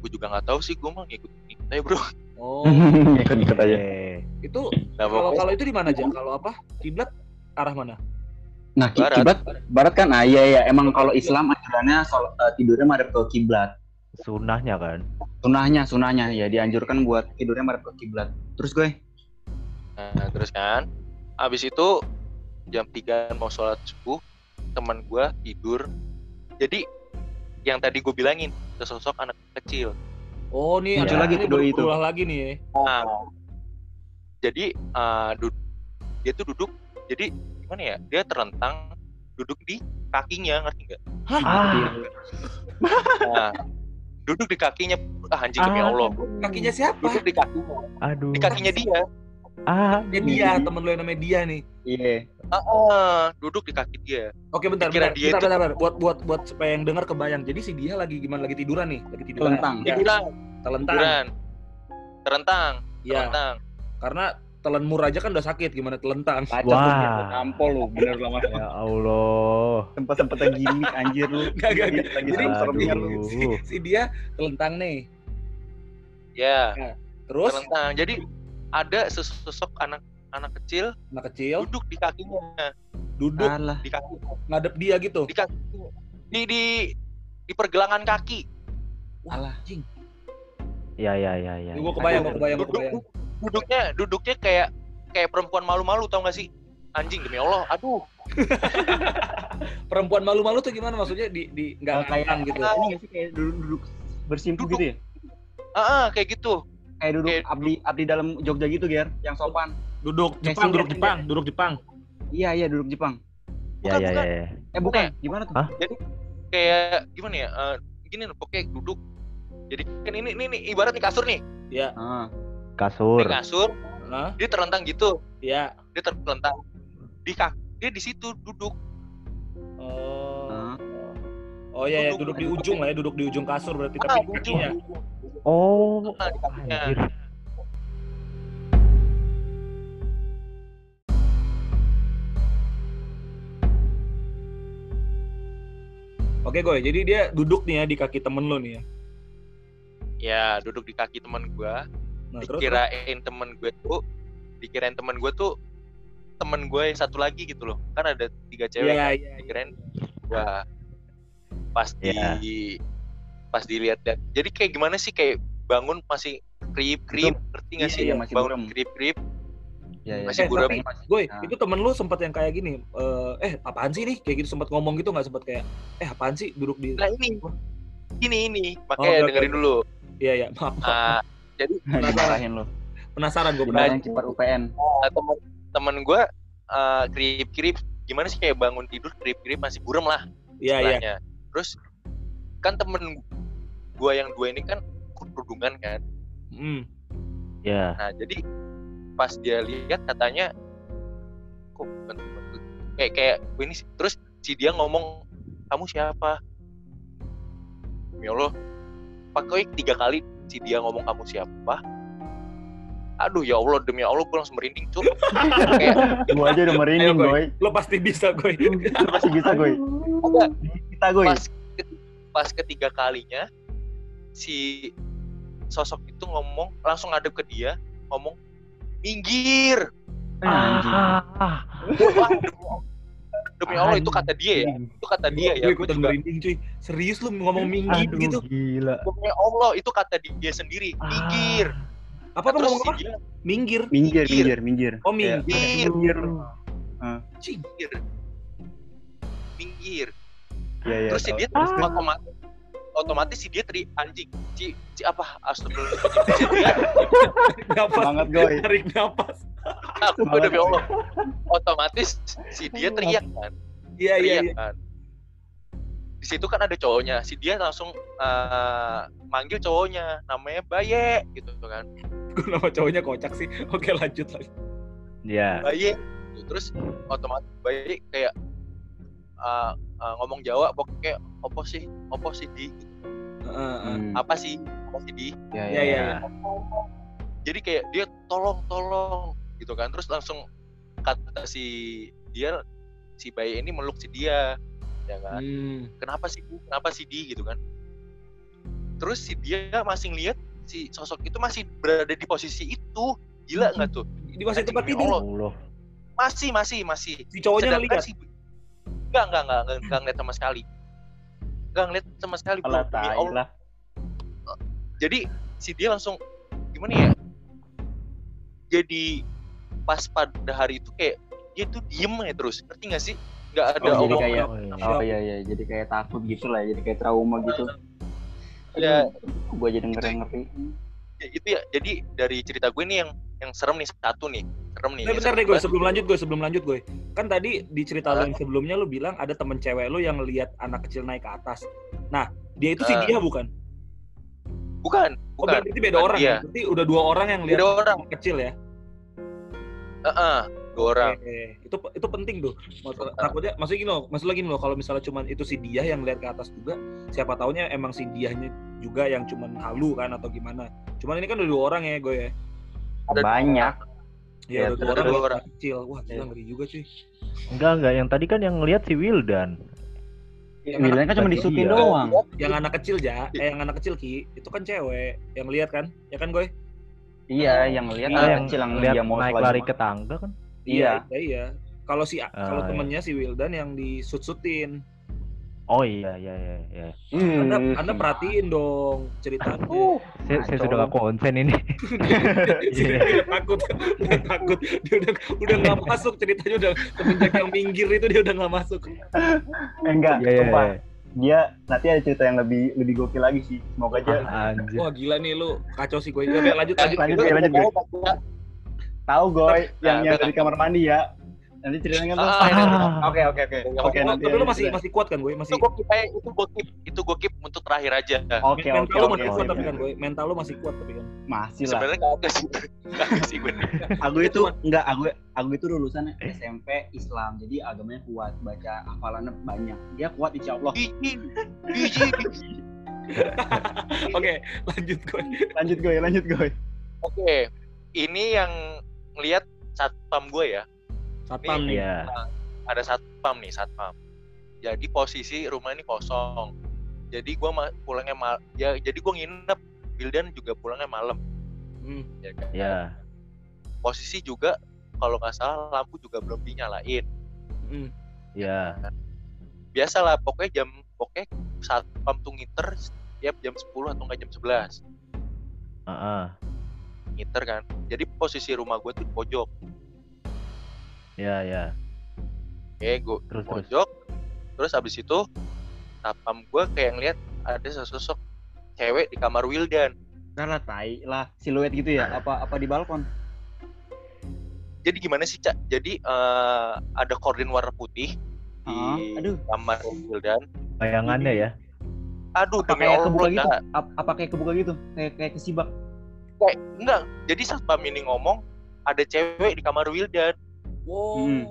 gue juga nggak tahu sih gue mah ngikut ngikut aja bro Oh, Ikut-ikut aja. Eh, itu nah, kalau kalau itu di mana aja? Kalau apa? Kiblat arah mana? Nah, Barat. kiblat barat kan ah iya ya emang kalau Islam aturannya sol- eh, tidurnya madep ke kiblat. sunahnya kan. Sunahnya, sunahnya ya dianjurkan buat tidurnya madep ke kiblat. Terus gue Nah, terus kan, abis itu jam 3 mau sholat subuh, teman gue tidur. Jadi yang tadi gue bilangin, sesosok anak kecil. Oh, nih Muncul ada lagi tuh doi itu. berulah lagi nih. ya. Nah, jadi eh, dud- dia tuh duduk, jadi gimana ya? Dia terlentang duduk di kakinya, ngerti nggak? Ah, Nah, duduk di kakinya, ah anjing demi Ah. Allah. Kakinya siapa? Duduk di kakinya, aduh. di kakinya dia. Ah, Ya dia, temen lu yang namanya dia nih. iya. Ah, ah, duduk di kaki dia. Oke, bentar, Pikiran bentar, dia bentar, itu- bentar, bentar. Buat buat buat supaya yang dengar kebayang. Jadi si dia lagi gimana? Lagi tiduran nih, lagi tiduran. Telentang. Ya, Tiduran, telentang. tiduran, terentang, Ya, terentang. karena telan mur aja kan udah sakit, gimana telentang? Wah. nampol lu, bener lama. ya Allah. Sempet-sempetnya gimmick anjir lu. Gak, gak, gak. Lagi Jadi si, si dia telentang nih. Ya, Terus terentang. Jadi ada sesosok anak anak kecil anak kecil duduk di kakinya, duduk Alah. di kaki, ngadep dia gitu. di kaki, di di di pergelangan kaki. Alah. Anjing. Ya ya ya ya. Gue kebayang, gue kebayang, gue Duduk, kebayang. Duduknya duduknya kayak kayak perempuan malu-malu tau gak sih? Anjing demi Allah, aduh. Perempuan malu-malu tuh gimana maksudnya di di nggak Oh, kayak gitu. Ini nggak sih kayak duduk-duduk bersimpuh Duduk. gitu ya? Ah, ah, kayak gitu. Kayak duduk Kayak- abdi abdi dalam Jogja gitu, Ger, yang sopan. Duduk Jepang, duduk Jepang, duduk Jepang. Iya, iya duduk Jepang. Ya ya ya. ya. Eh bukan, gimana tuh? Kayak gimana ya? eh, gini loh, pokoknya duduk. Jadi kan ini ini, ini ibarat nih kasur nih. Ya, Ah. Kasur. Ini kasur, Hah? dia terlentang gitu. ya. Dia terlentang di kaki, dia di situ duduk. Oh. Ah. Oh iya, ya, Duduk. duduk di ujung lah ya, duduk di ujung kasur berarti Ah, tapi kakinya. Oh. Di kakinya. Anjir. Oke, Goy. Jadi dia duduk nih ya di kaki temen lo nih ya. Ya, duduk di kaki teman gua. Nah, terus dikirain temen gue tuh dikirain temen gue tuh temen gue yang satu lagi gitu loh kan ada tiga cewek Iya, kan? iya. dikirain gua pas di Iya. pas dilihat lihat jadi kayak gimana sih kayak bangun masih krip krip ngerti nggak Iya, sih iya, masih bangun krip krip Iya, iya. Masih Eh, buram. tapi, Goy, itu temen lu sempat yang kayak gini. eh, eh, apaan sih nih? Kayak gitu sempat ngomong gitu nggak sempat kayak, eh apaan sih duduk di? nah ini ini ini Oh, makanya oke, dengerin dulu Iya, iya. Maaf, maaf. Ah, jadi Dimarahin lu. penasaran gue penasaran. yang cepat UPN? temen temen gue uh, krip krip gimana sih kayak bangun tidur krip krip masih buram lah Iya, iya. istilahnya. Terus kan temen gua yang dua ini kan kerudungan kan. Hmm. Ya. Nah jadi pas dia lihat katanya kok bukan temen gue. kayak kayak gue ini sih. terus si dia ngomong kamu siapa? Demi Allah, pakai tiga kali si dia ngomong kamu siapa? Aduh ya Allah demi Allah gue langsung merinding cuk. kayak Gua aja udah merinding, Ayo, Goy. Goy. Lo pasti bisa, Goy. Lu pasti bisa, Goy. Enggak, Kita, Goy. pas ke- pas ketiga kalinya si sosok itu ngomong langsung ngadep ke dia ngomong minggir. Ah. Demi, Allah itu kata dia ya itu kata dia ya Gue gue ikutan juga merinding, cuy. Serius lu ngomong minggir Aduh, gitu? gila. demi Allah itu kata dia sendiri minggir Apa apa terus ngomong apa? Minggir. Minggir, Minggir. minggir. Oh, minggir. minggir minggir minggir Iya, iya. terus si dia Ah. otomatis otomatis si dia teri anjing si, si apa astagfirullahaladzim si dia. Semangat, Goy. Tarik napas. Aku demi Allah otomatis si dia teriak kan Iya, iya, teriak iya. kan di situ kan ada cowoknya si dia langsung eh, manggil cowoknya namanya Baye gitu kan Gue nama cowoknya kocak sih. Oke, lanjut lagi. Ya. Baye Gitu. terus otomatis Baye kayak eh, eh, ngomong Jawa pokoknya opo sih opo sih di Heeh, heeh. Hmm. apa sih apa sih di Iya, Iya, iya, iya. jadi kayak dia tolong tolong gitu kan terus langsung kata si dia si bayi ini meluk si dia ya kan Hmm. kenapa sih Bu? kenapa sih di gitu kan terus si dia masih ngeliat si sosok itu masih berada di posisi itu gila nggak tuh Di masih tempat tidur. Allah. Allah. masih masih masih Si cowoknya ngeliat. si enggak enggak enggak enggak, enggak ngeliat sama sekali enggak ngeliat sama sekali Allah. lah. jadi si dia langsung gimana ya jadi pas pada hari itu kayak dia tuh diem ya terus. Ngerti gak sih? Nggak ada Oh, jadi omong kayak Oh, iya. Oh iya iya, jadi kayak takut gitu lah, ya, jadi kayak trauma gitu. ya. Gue jadi ngeri ngeri. ya, itu ya. Jadi dari cerita gue nih yang yang serem nih satu nih. Serem nih Nah, Ini bentar deh gue sebelum lanjut gue sebelum lanjut gue kan tadi di cerita lo yang sebelumnya lu bilang ada temen cewek lu yang lihat anak kecil naik ke atas. Nah dia itu si Ah. dia bukan? Bukan oh bukan. berarti beda bukan orang dia. ya? Berarti udah dua orang yang lihat Beda orang. anak kecil ya Heeh, dua orang Oke, itu itu penting tuh. Maksud- takutnya maksudnya gini loh, maksud lagi loh kalau misalnya cuman itu si dia yang lihat ke atas juga, siapa taunya emang si dianya juga yang cuman halu kan atau gimana. Cuman ini kan udah dua orang ya gue ya. Ada Banyak. Ya, Ya, dua dua orang. anak kecil. Wah, gila Ya. ngeri juga cuy. Enggak, enggak. Yang tadi kan yang ngeliat si Wildan. Wildan kan cuma disukin iya. doang. Yang anak kecil ja, eh yang anak kecil Ki, itu kan cewek yang lihat kan? Ya kan gue? Iya, yang lihat Iya, anak yang kecil yang lihat dia mau naik lari ke tangga kan. Iya. Iya, iya. Kalau si kalau iya. temennya si Wildan yang disut-sutin. Oh iya, iya, iya. iya. Anda, Hmm. anda perhatiin dong ceritanya. Saya, saya Kacau. sudah gak konsen ini. Iya. Takut, takut, dia udah udah nggak masuk ceritanya udah semenjak yang minggir itu dia udah nggak masuk. Eh, enggak, Iya, iya, sumpah. Dia nanti ada cerita yang lebih lebih gokil lagi sih. Semoga aja Ah, Anjir. Wah gila nih lu kacau sih gue. Lanjut lanjut. Lanjut, Gue, lanjut, gue. tahu, tahu goy Nah, yang yang udah. dari kamar mandi ya. Nanti ceritanya kan Ah, selesai. ah. Oke, oke, oke. Oke, nanti. tapi lu masih masih kuat kan gue masih. itu gue keep itu gue keep itu gue keep untuk terakhir aja Oke, oke, mental lu oke. masih kuat oke. tapi kan gue. Mental lu masih kuat tapi kan. Masih lah. sebenarnya nggak ada sih ada sih gue Aku itu enggak, aku aku itu lulusan SMP Islam. Jadi agamanya kuat, baca hafalannya banyak. Dia kuat insya Allah. biji biji Oke lanjut gue. Lanjut goy, lanjut goy. oke ini yang ngelihat satpam gue ya Satpam nih. Iya. ada satpam nih satpam jadi posisi rumah ini kosong jadi gue pulangnya mal ya jadi gue nginep Wildan juga pulangnya malam Hmm. ya kan Iya. posisi juga kalau nggak salah lampu juga belum dinyalain Hmm. Iya. biasalah pokoknya jam pokoknya satpam tuh ngiter tiap jam 10 atau enggak jam 11 Heeh. ngiter kan jadi posisi rumah gue tuh di pojok Iya, iya. oke gue Terus terus. pojok terus abis itu satpam gue kayak ngeliat ada sesosok cewek di kamar Wildan Kalah tai lah, siluet gitu ya? Apa apa di balkon? jadi gimana sih cak jadi eh, ada kordin warna putih di Ah, aduh. kamar Wildan Bayangannya ya. aduh Apa kayak kebuka gitu? Cak. Ap- Apa kayak kebuka gitu? Kayak kayak kesibak. kayak enggak jadi satpam ini ngomong ada cewek di kamar Wildan Wow. Hmm.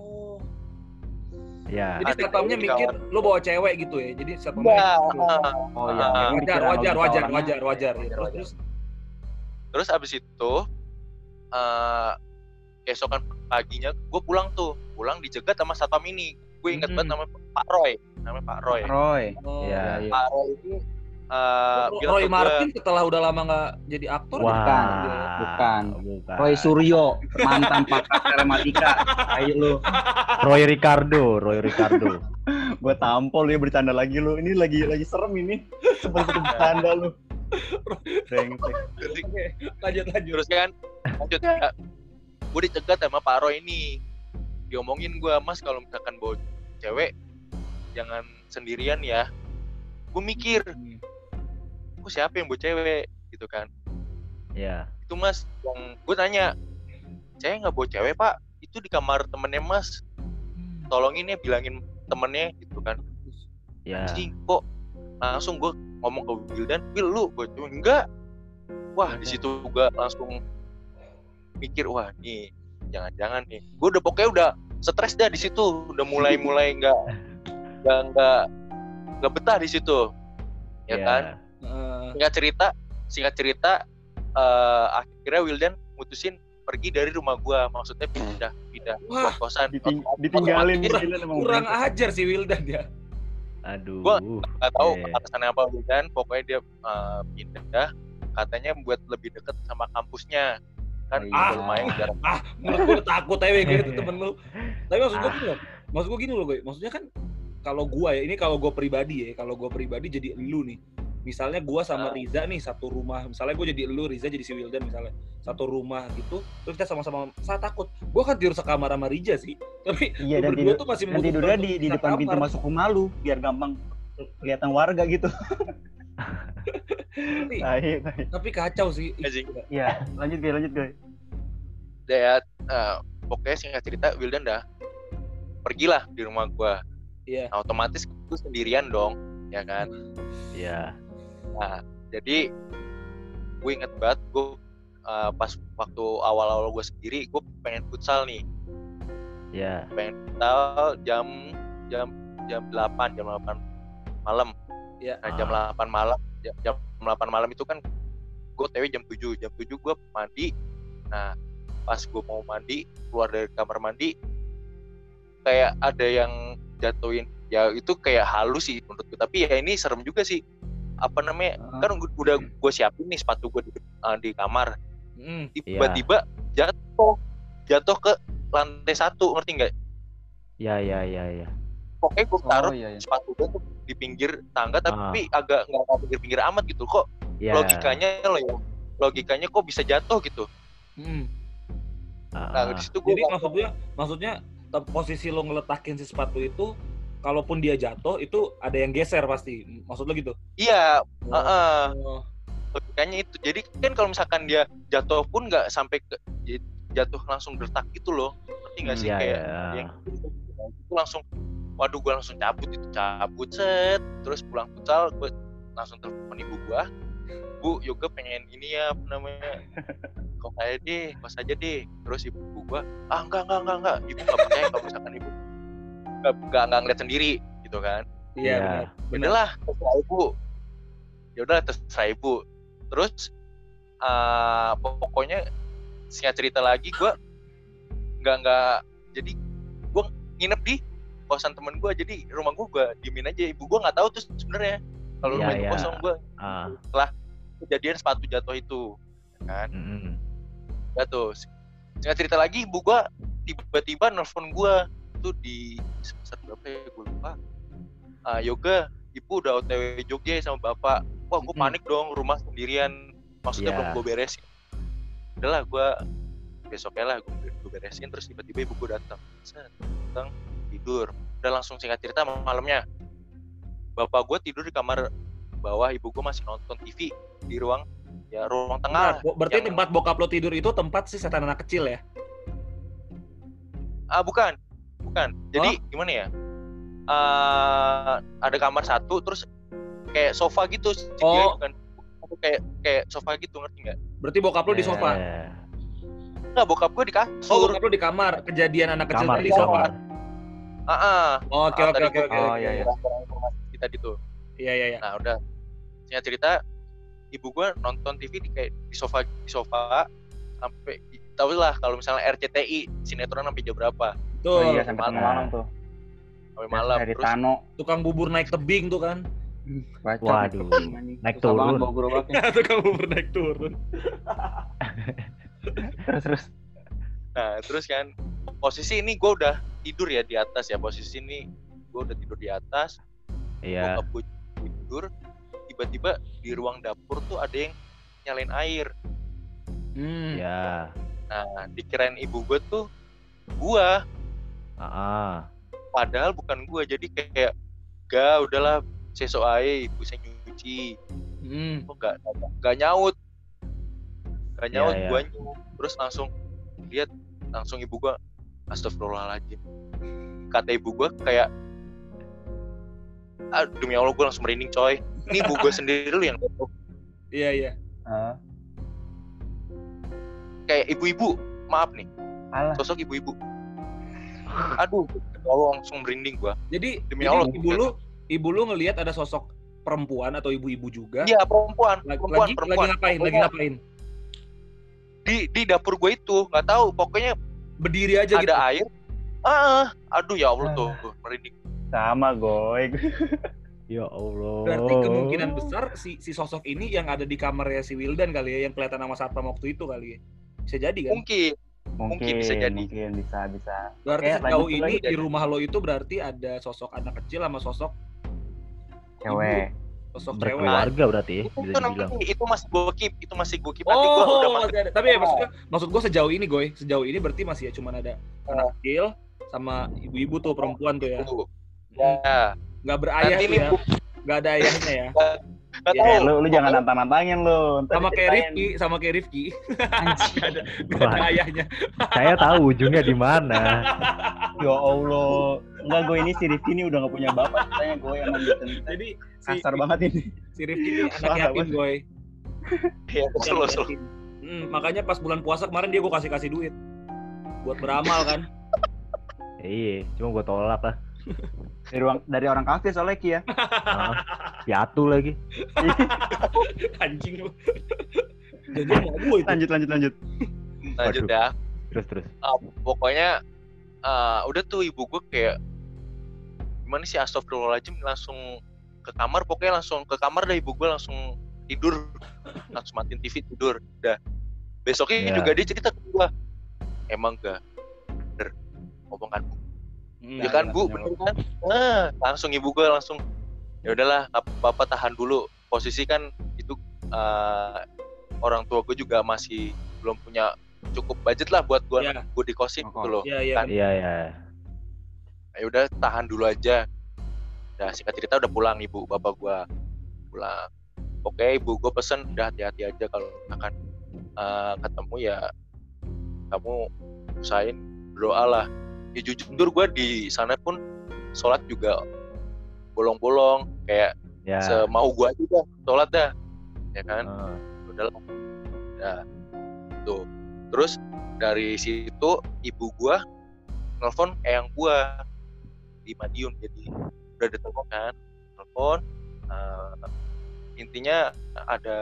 Iya. Jadi satpamnya mikir lu bawa cewek gitu ya. Jadi satpamnya mikir, Oh Ah, iya. wajar, wajar, wajar, wajar, wajar. Wajar, Terus, wajar. terus terus abis itu eh keesokan paginya gue pulang tuh pulang dijegat sama satpam ini gue ingat Hmm. banget namanya Pak Roy namanya Pak Roy Roy. Oh. Iya. iya. Pak Roy ini eh bilang Roy Martin setelah udah lama nggak jadi aktor Wah. Bukan. Bukan. Bukan. Roy Suryo, mantan pakar telematika. Ayo lu. Roy Ricardo, Roy Ricardo. Gue tampol ya bercanda lagi lu. Ini lagi lagi serem ini. Seperti bercanda lu. Lanjut lanjut. terus kan lanjut ya, gue dicegat sama Pak Roy ini diomongin gue mas kalau misalkan bawa cewek jangan sendirian ya gue mikir Gue siapa yang bawa cewek? Gitu kan. Iya. itu mas yang gue tanya saya nggak bawa cewek pak? Itu di kamar temennya mas. Tolongin ya bilangin temennya gitu kan. Iya. anjing kok langsung gue ngomong ke Wildan Will lu gue cuma enggak. Wah di situ gue langsung mikir wah nih jangan-jangan nih. Gue udah pokoknya udah stres dah di situ. Udah mulai mulai nggak nggak nggak betah di situ. Ya Iya. kan singkat cerita singkat cerita eh, akhirnya Wildan mutusin pergi dari rumah gua maksudnya pindah pindah Wah, kosan Diting- ditinggalin kurang brengsek. ajar si Wildan ya. Aduh. Gua nggak tahu Iya. alasannya apa kan pokoknya dia eh, pindah katanya buat lebih deket sama kampusnya kan Oh, itu iya. lumayan jarak ah menurut gue udah takut aja gue itu temen lu tapi maksud gue gini loh maksud gue gini loh gue maksudnya kan kalau gue ya ini kalau gue pribadi ya kalau gue pribadi jadi lu nih misalnya gue sama Ah. Riza nih satu rumah misalnya gue jadi lu Riza jadi si Wildan misalnya satu rumah gitu terus kita sama-sama saya takut gue kan tidur sekamar sama Riza sih tapi Iya dan berdua tidur tuh masih dan tidurnya di, di depan pintu kamar. masuk rumah lu biar gampang kelihatan warga gitu. tapi, Baik, baik. tapi kacau sih gila. Iya, lanjut guys, lanjut guys. ya eh, pokoknya singkat cerita Wildan dah pergilah di rumah gua iya Nah, otomatis gue sendirian dong ya kan Iya. Nah, jadi gue inget banget gue uh, pas waktu awal-awal gue sendiri gue pengen futsal nih. Iya. pengen futsal jam jam jam 8 jam 8 malam. Iya. Nah, jam Ah. 8 malam jam, jam 8 malam itu kan gue TW jam 7 jam 7 gue mandi. Nah pas gue mau mandi keluar dari kamar mandi kayak ada yang jatuhin ya itu kayak halus sih menurut gue tapi ya ini serem juga sih apa namanya Ah. kan udah gue siapin nih sepatu gue di, uh, di kamar Hmm, tiba-tiba jatuh jatuh ke lantai satu ngerti nggak Iya, iya, iya, iya. pokoknya gue taruh iya, iya. sepatu gue tuh di pinggir tangga Ah. tapi agak nggak pinggir-pinggir amat gitu kok Iya. logikanya lo ya logikanya kok bisa jatuh gitu hmm. Ah, nah di situ gue Jadi maksudnya maksudnya te- posisi lo ngeletakin si sepatu itu kalaupun dia jatuh itu ada yang geser pasti. Maksud lo gitu? iya Oh, Heeh. oh. logikanya itu jadi kan kalau misalkan dia jatuh pun nggak sampai ke j- jatuh langsung gertak gitu loh ngerti nggak sih Iya, kayak iya. yang itu langsung waduh gue langsung cabut itu cabut set terus pulang futsal gue langsung telepon ibu gue bu yoga pengen ini ya apa namanya kok saya deh pas aja deh terus ibu gue ah enggak enggak enggak enggak ibu nggak percaya kalau misalkan ibu nggak nggak ngeliat sendiri gitu kan Iya Iya. benar. Benar. udahlah terserah ibu ya udah terserah ibu terus eh, pokoknya singkat cerita lagi gue nggak nggak jadi gue nginep di kosan temen gue jadi rumah gue gue diemin aja ibu gue nggak tahu tuh sebenarnya kalau Iya, rumah itu iya. kosong gue Ah, kejadian sepatu jatuh itu ya kan mm-mm. jatuh singkat cerita lagi ibu gue tiba-tiba nelfon gue itu di semester berapa ya gue lupa. Ah yoga ibu udah otw Jogja sama bapak. Wah gue panik dong rumah sendirian. Maksudnya Iya. belum gue beresin. Udahlah gue besoknya lah gue, gue beresin terus tiba-tiba ibu gue datang. Datang tidur. Udah langsung singkat cerita malamnya. Bapak gue tidur di kamar bawah ibu gue masih nonton TV di ruang ya ruang Nah, tengah bo- berarti yang- tempat bokap lo tidur itu tempat si setan anak kecil ya? Ah bukan, bukan. Jadi gimana ya? Eh ada kamar satu, terus kayak sofa gitu. sih, Oh. bukan Aku kayak kayak sofa gitu ngerti nggak? Berarti bokap lo di sofa. Eh, Enggak, bokap gue di Oh, kasur. bokap lo di kamar. Kejadian anak kecil kamar tadi di kamar. Ah, ah. Oke, Ah, oke, oke, oke. Oh, oke. iya, iya. kita gitu. Iya, iya, iya. Nah udah, singkat cerita, ibu gue nonton TV di kayak di sofa di sofa sampai tahu lah kalau misalnya RCTI sinetron sampai jam berapa Oh Tuh, iya sampai tengah malam tuh. sampai malam Dari terus Tano. tukang bubur naik tebing tuh kan. Bacot, Waduh, naik turun. tukang bubur naik turun. terus terus. Nah, terus kan posisi ini gue udah tidur ya di atas ya. Posisi ini gue udah tidur di atas. Iya. Gue tidur. Tiba-tiba di ruang dapur tuh ada yang nyalain air. Hmm. Iya. Nah, dikirain ibu gue tuh gua. Ah, ah. Padahal bukan gua. Jadi kayak gak udahlah sesok aja ibu saya nyuci. Hmm. Kok gak, gak nyaut. Gak Iya, nyaut iya. guanya. Terus langsung lihat langsung ibu gua astagfirullahaladzim. Kata ibu gua kayak ah, demi Allah gue langsung merinding coy. Ini ibu gue sendiri lu yang Iya, iya. Ah, kayak ibu-ibu maaf nih alah. sosok ibu-ibu aduh Allah langsung merinding gua Jadi, Demi jadi Allah. ibu lu ibu lu ngelihat ada sosok perempuan atau ibu-ibu juga. iya perempuan Lagi, perempuan lagi, perempuan lagi ngapain? Lagi Pokoknya ngapain? di di dapur gue itu nggak tahu pokoknya Berdiri aja ada gitu. air ah aduh ya Allah tuh, tuh merinding Sama goy. Ya Allah. Berarti kemungkinan besar si si sosok ini yang ada di kamarnya si Wildan kali ya, yang kelihatan sama satpam waktu itu kali ya. Bisa jadi kan? Mungkin. Mungkin bisa jadi. Mungkin bisa bisa. Berarti Oke, sejauh ini di rumah lo itu berarti ada sosok anak kecil sama sosok Cewek. sosok cewek. Berkeluarga berarti ya, Itu bisa dibilang. itu masih gue keep, itu masih gue keep. Nanti udah Oh, masuk. masih ada. Tapi ya maksudnya maksud gue sejauh ini gue, sejauh ini berarti masih ya cuman ada anak kecil sama ibu-ibu tuh perempuan tuh ya. Dulu. Ya. Nggak berayah Nanti ya. Nggak ada ayahnya ya. Gak Ya, tahu. Eh, lu lu jangan nantang-nantangin lu. Ntar Sama kayak. Rifki, sama kayak Rifki. Ada, ada ayahnya. Saya tahu ujungnya di mana. Ya Allah. Enggak gue ini si Rifki ini udah gak punya bapak. Katanya gue emang gitu. Jadi si, Kasar banget ini. si Rifki ini anak yatim gue. Iya, betul, betul. Hmm, makanya pas bulan puasa kemarin dia gue kasih kasih duit buat beramal kan. Iya, cuma gue tolak lah. Dari orang dari orang kafe soalnya Ki ya. Ah, piatu lagi. Anjing lu. Jadi mau. Lanjut lanjut lanjut. Lanjut Waduh. ya. Terus terus. Ah, pokoknya ah, udah tuh ibu gue kayak gimana sih astagfirullahaladzim langsung ke kamar pokoknya langsung ke kamar dah ibu gue langsung tidur langsung matiin TV tidur udah besoknya Ya. juga dia cerita ke gue emang gak bener omongan bu Hmm, ya kan bu? Bener kan? Ah, langsung ibu gue langsung ya udahlah nggak apa-apa tahan dulu. Posisi kan itu ah, orang tua gue juga masih belum punya cukup budget lah buat gue Iya. gue di kosin gitu loh Iya iya. Kan. Iya iya. ya udah tahan dulu aja. Udah singkat cerita udah pulang ibu bapak gua pulang. Oke ibu gua pesen udah hati-hati aja kalau akan ketemu ya kamu usahain berdoa lah ya jujur gua di sana pun sholat juga bolong-bolong kayak Ya. semau gua aja dah sholat dah ya kan? Ah, udahlah. Ya. Tuh. Terus dari situ ibu gua nelfon eyang gua di Madiun jadi udah ditelepon kan telepon eh, intinya ada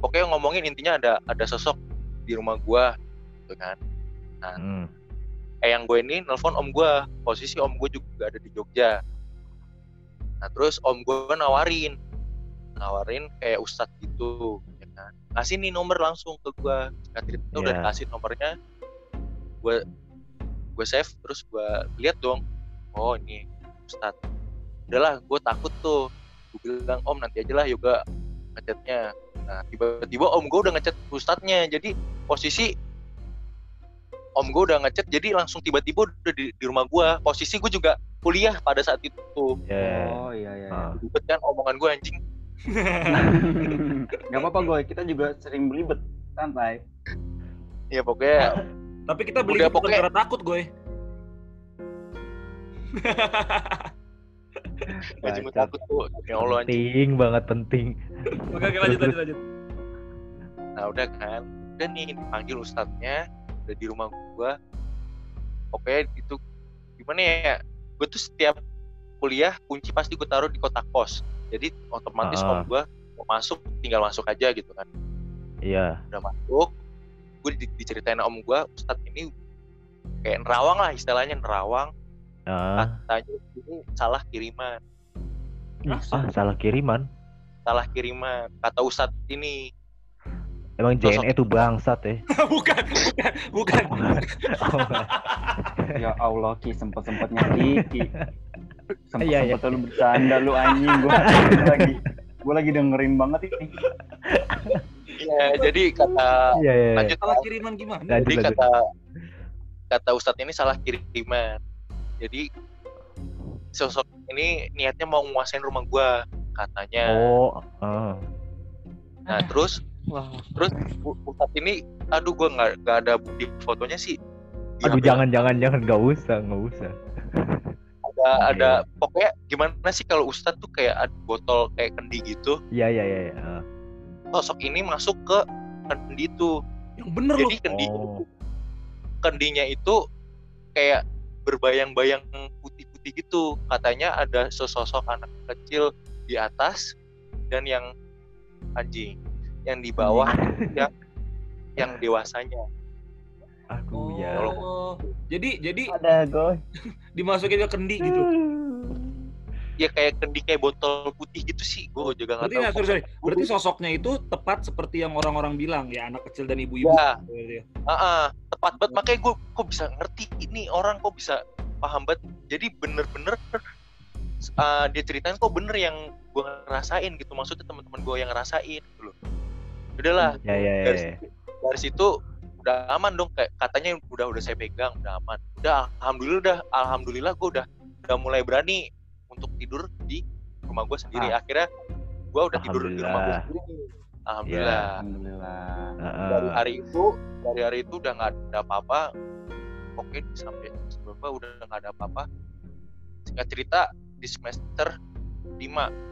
pokoknya ngomongin intinya ada ada sosok di rumah gua gitu kan? Hmm. Eyang gue ini nelfon om gua. Posisi om gue juga ada di Jogja. Nah terus om gue nawarin. Nawarin kayak ustadz gitu ya kan. Kasih nih nomor langsung ke gua. Singkat cerita udah Iya. dikasih nomornya. Gue gue save terus gue lihat dong. Oh ini ustadz. Udahlah gue takut tuh. Gue bilang om nanti aja lah yoga ngechatnya nah tiba-tiba om gue udah ngechat ustadznya. Jadi posisi om gue udah ngechat jadi langsung tiba-tiba udah di, di rumah gue posisi gue juga kuliah pada saat itu Ya. Oh iya iya. Ah. ribet kan omongan gue anjing Gak apa-apa gue, kita juga sering belibet, santai. ya pokoknya Tapi kita beli Udah, pokoknya- karena takut gue. gue Bacot. takut tuh ya allah anjing Penting banget penting. Oke oke lanjut lanjut lanjut. nah udah kan udah nih dipanggil ustadznya udah di rumah gue pokoknya itu gimana ya gue tuh setiap kuliah kunci pasti gue taruh di kotak pos. Jadi otomatis Ah. om gue mau masuk tinggal masuk aja gitu kan. Iya. udah masuk gue di- diceritain om gue ustadz ini kayak nerawang lah istilahnya nerawang. Ah, katanya ini salah kiriman. Ah salah kiriman. salah kiriman. Kata ustadz ini Emang Sosok- JNE tuh bangsat ya. bukan bukan bukan. Oh, Ya Allah, Ki, sempet-sempetnya Ki, Ki. Iya, iya. Sempet-sempet lu bercanda lu anjing gua lagi gua lagi dengerin banget ini. ya jadi kata Iya iya. iya. lanjut Salah kiriman gimana? Lanjut, jadi lanjut. kata kata ustadz ini salah kiriman jadi sosok ini niatnya mau menguasain rumah gua katanya Oh, ah. nah terus terus u- ustadz ini aduh gua nggak nggak ada bukti fotonya sih Di Aduh HP jangan jangan jangan nggak usah nggak usah. ada ada pokoknya gimana sih kalau ustadz tuh kayak ada botol kayak kendi gitu Iya iya iya. iya. Ah. sosok ini masuk ke kendi itu Yang bener jadi kendi Oh. kendinya itu kayak berbayang-bayang putih-putih gitu katanya ada sesosok anak kecil di atas dan yang anjing yang di bawah yang yang dewasanya Aduh ya. Oh. Jadi jadi Ada gue. dimasukin ke kendi gitu. ya kayak kendi kayak botol putih gitu sih gue juga nggak tahu sorry, sorry. Berarti sosoknya itu tepat seperti yang orang-orang bilang ya anak kecil dan ibu-ibu. Ya. Berarti ya. Ah, ah, tepat banget makanya gue kok bisa ngerti ini orang kok bisa paham banget jadi bener-bener ah, dia ceritain kok bener yang gue ngerasain gitu maksudnya teman-teman gue yang ngerasain gitu loh udahlah Ya ya ya. dari ya. situ, dari situ udah aman dong kayak katanya udah udah saya pegang udah aman udah alhamdulillah udah alhamdulillah gue udah udah mulai berani untuk tidur di rumah gue sendiri akhirnya gue udah tidur di rumah gue Alhamdulillah. sendiri alhamdulillah Alhamdulillah. Heeh. dari hari itu dari hari itu udah nggak ada apa-apa oke sampai beberapa udah nggak ada apa-apa singkat cerita di semester 5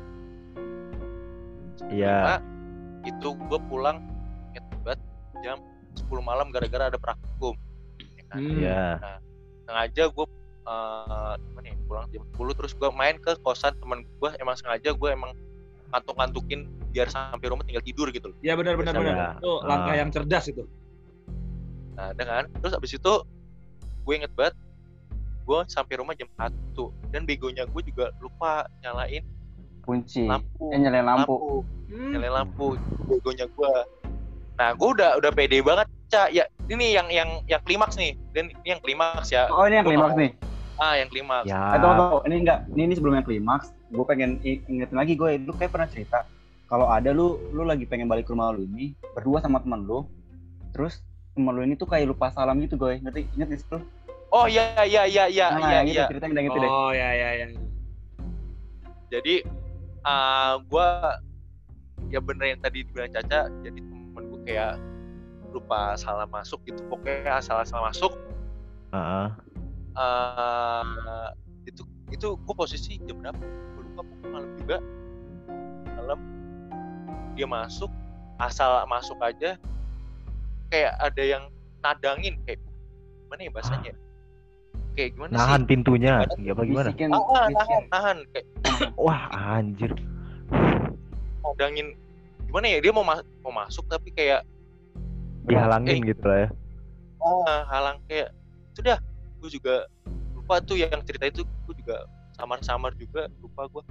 Iya. Itu gue pulang inget banget jam 10 malam gara-gara ada praktikum ya kan? Hmm. Iya. sengaja gue uh, gimana ya pulang jam 10 terus gue main ke kosan teman gue emang sengaja gue emang kantuk-kantukin biar sampai rumah tinggal tidur gitu loh Ya benar benar benar. Itu langkah Ah. yang cerdas itu. Nah, kan? Terus abis itu gue inget banget gue sampai rumah jam 1 dan begonya gue juga lupa nyalain Kunci. lampu. Eh nyalain lampu. Hmm. Nyalain lampu. Itu begonya gue. Nah, gue udah udah pede banget, Ca. Ya, ini yang yang yang klimaks nih. Dan ini yang klimaks ya. Oh ini yang klimaks nih. Ah, yang klimaks. Ya. Eh, tunggu, tunggu. Ini enggak. Ini, ini sebelum yang klimaks. Gue pengen ingetin lagi gue. Lu kayak pernah cerita. Kalau ada lu, lu lagi pengen balik ke rumah lu ini berdua sama teman lu. Terus teman lu ini tuh kayak lupa salam gitu gue. Ngerti? Ingat di situ? Oh iya iya iya iya nah, iya itu iya. cerita yang gitu deh. Oh ya ya ya. Jadi ah gue ya bener yang tadi dibilang Caca, jadi temen gue kayak lupa salah masuk gitu. Pokoknya asal asal masuk Heeh. eh itu itu gue posisi jam berapa gue lupa pokoknya malam juga malam dia masuk asal masuk aja kayak ada yang nadangin kayak gimana ya bahasanya kayak gimana Nahan sih pintunya. Ya apa gimana? Bisikin, ah, ah, bisikin. nahan nahan kayak Wah, anjir. nadangin gimana ya dia mau mas- mau masuk tapi kayak Dihalangin Eh. gitu lah ya. ah, halang kayak sudah gue juga lupa tuh yang cerita itu gue juga samar-samar juga lupa gue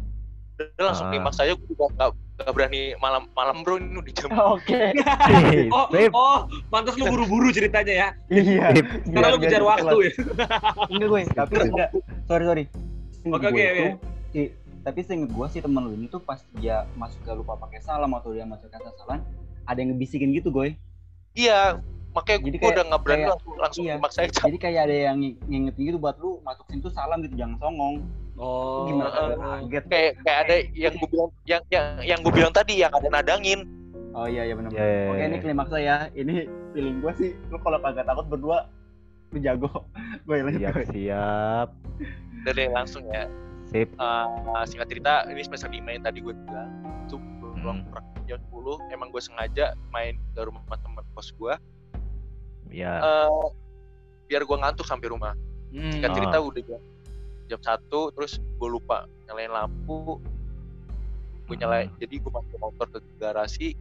udah langsung Ah. klimaks aja gue juga gak, gak berani malam malam bro ini udah jam Oke. Hei, Oh, oh, pantas lu buru-buru ceritanya ya. Iya. Karena lu kejar waktu ya. Enggak gue, tapi enggak. Sorry sorry. Oke, oke, si- tapi seinget gue sih temen lu ini tuh pas dia masuk ke lupa pakai salam atau dia masuk kata salam, ada yang ngebisikin gitu gue. Iya, makanya Jadi gue kayak- udah nggak berani kayak- langsung langsung iya. maksa aja. Jadi kayak ada yang ng- ngingetin gitu buat lu masuk situ salam gitu jangan songong. Oh. Gimana? eh, Kaget. Kayak kayak ada yang gue bilang yang yang yang gue bilang tadi yang ada nadangin. Oh iya iya benar. Ya, ya, Oke ya, ini ya. klimaks saya. Ini feeling gue sih lu kalau kagak takut berdua lu jago. gue lanjut Siap, gue. siap. Dari langsung ya. Sip. Eh, singkat cerita ini semester 5 yang tadi gue bilang itu pulang Hmm. praktik jam 10 emang gue sengaja main ke rumah teman kos gue Ya. eh biar gue ngantuk sampai rumah Hmm. singkat cerita udah jam jam satu terus gue lupa nyalain lampu. Gue nyalain Hmm. jadi gue masuk motor ke garasi.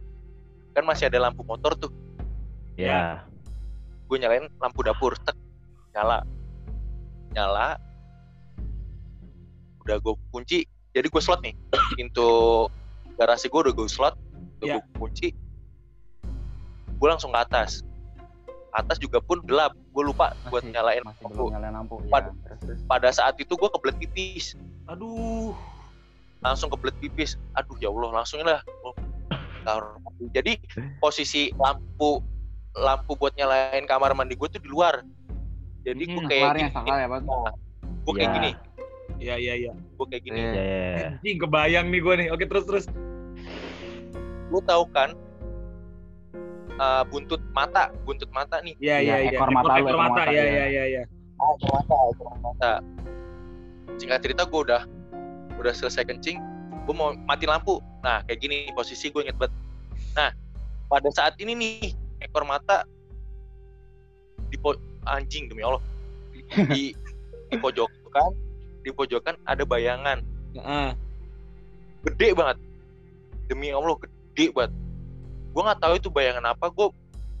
Kan masih ada lampu motor tuh. Ya. gue nyalain lampu dapur tek nyala. Nyala. Udah gue kunci jadi gue slot nih. Pintu garasi gue udah gue slot udah Ya. gue kunci. Gue langsung ke atas atas juga pun gelap gue lupa buat Masih- nyalain masih lampu belum nyalain lampu. Pad- Iya. Terus terus. pada saat itu gue kebelet pipis Aduh. langsung kebelet pipis aduh ya Allah langsung lah Oh, jadi posisi lampu lampu buat nyalain kamar mandi gue tuh di luar jadi gue Hmm, kayak gini ya, Pak. gue kayak Ya. gini Iya iya iya. gue kayak gini Iya. Ya, ya, ya. Anjing kebayang nih gue nih. Oke terus terus. lu tahu kan uh, buntut mata buntut mata nih Iya Iya, iya iya. ekor mata ekor ekor mata. Iya ya. iya iya iya. ah, ekor mata ekor mata singkat cerita gue udah udah selesai kencing gue mau mati lampu nah kayak gini posisi gue inget banget nah pada saat ini nih ekor mata di po- anjing demi Allah di, di, pojokan di pojokan ada bayangan Heeh. gede banget demi Allah gede banget gue nggak tahu itu bayangan apa gue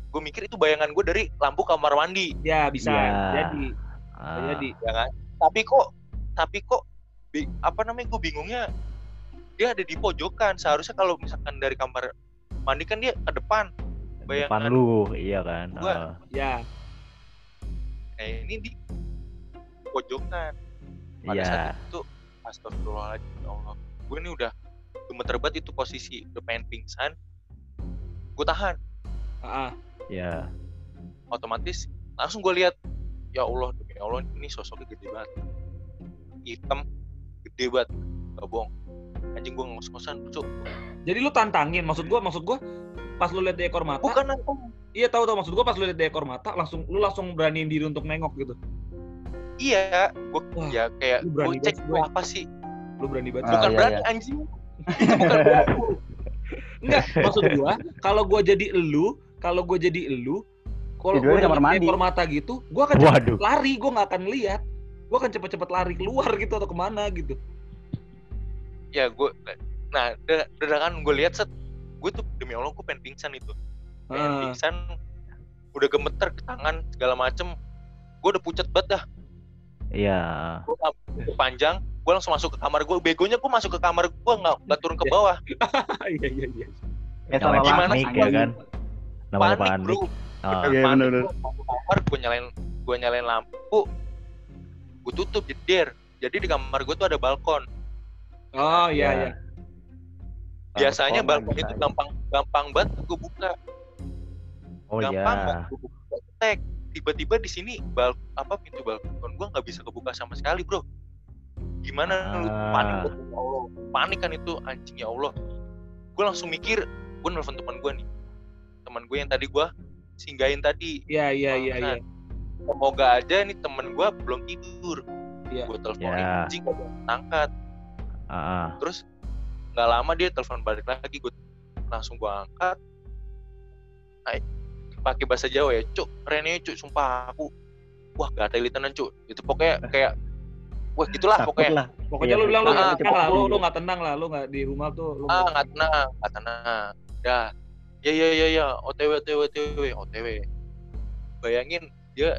gue mikir itu bayangan gue dari lampu kamar mandi. Ya bisa Ya. jadi. Ah, Jadi. ya kan? Tapi kok tapi kok bi- apa namanya gue bingungnya dia ada di pojokan. Seharusnya kalau misalkan dari kamar mandi kan dia ke depan. Depan bayangan. lu iya kan? Gua- Ah. Ya. eh ini di pojokan. Pada iya. saat itu astagfirullahaladzim ya Allah. Gue ini udah gemeter banget itu posisi. Udah pengen pingsan gue tahan Ah, ah. iya otomatis langsung gue lihat ya Allah demi Allah ini sosoknya gede banget hitam gede banget gak bohong anjing gue ngos-ngosan cuk Jadi lu tantangin, maksud gua, maksud gua pas lu lihat di ekor mata, bukan apa iya tahu tahu maksud gua pas lu lihat di ekor mata, langsung lu langsung beraniin diri untuk nengok gitu. iya gue Wah, ya kayak lu gue berani cek banget, "Itu gue." apa sih Lu berani banget. Ah, bukan iya, berani iya. anjing itu bukan berani Enggak, maksud gua kalau gua jadi elu, kalau gua jadi elu, kalau gua di kamar mandi. ekor mata gitu, gua akan cepet waduh lari, gua nggak akan lihat. Gua akan cepet-cepet lari keluar gitu atau ke mana gitu. ya gue nah da- dadakan gue lihat set gue tuh demi Allah gue pengen pingsan itu pengen Ah. pingsan udah gemeter ke tangan segala macem gue udah pucat banget dah iya panjang gue langsung masuk ke kamar gue begonya gue masuk ke kamar gue nggak nggak turun ke bawah. Iya iya iya. Ya salah gimana panik sih? ya kan? Namanya panik panik. bro. Ah, Iya, panik bener-bener. gue masuk kamar gue nyalain gue nyalain lampu. Gue tutup jeder jadi di kamar gue tuh ada balkon. Oh iya Iya. iya. biasanya Balkon balkon itu say. gampang gampang banget gue buka. Oh gampang iya banget gua buka. Tek tiba-tiba di sini bal apa pintu balkon gua nggak bisa kebuka sama sekali bro gimana lu Ah. panik? Gua, ya Allah panik kan itu anjing ya Allah. Gue langsung mikir gue nelfon teman gue nih. Teman gue yang tadi gue singgahin tadi. Iya iya iya iya. semoga aja nih temen gue belum tidur. Iya. gue telepon Ya. anjing gak angkat Ah, terus nggak lama dia telepon balik lagi gue langsung gue angkat. Pakai bahasa Jawa ya cuk. Rene cuk sumpah aku. Wah gak ada tenan cuk. Itu pokoknya kayak wah gitulah Takut pokoknya. lah. Pokoknya Iya, lu bilang lu ah, nggak cepet tenang lah, lu lu nggak tenang lah, lu nggak di rumah tuh lu ah nggak- nggak tenang nggak tenang. Ya ya ya ya. Ya otw otw otw otw bayangin dia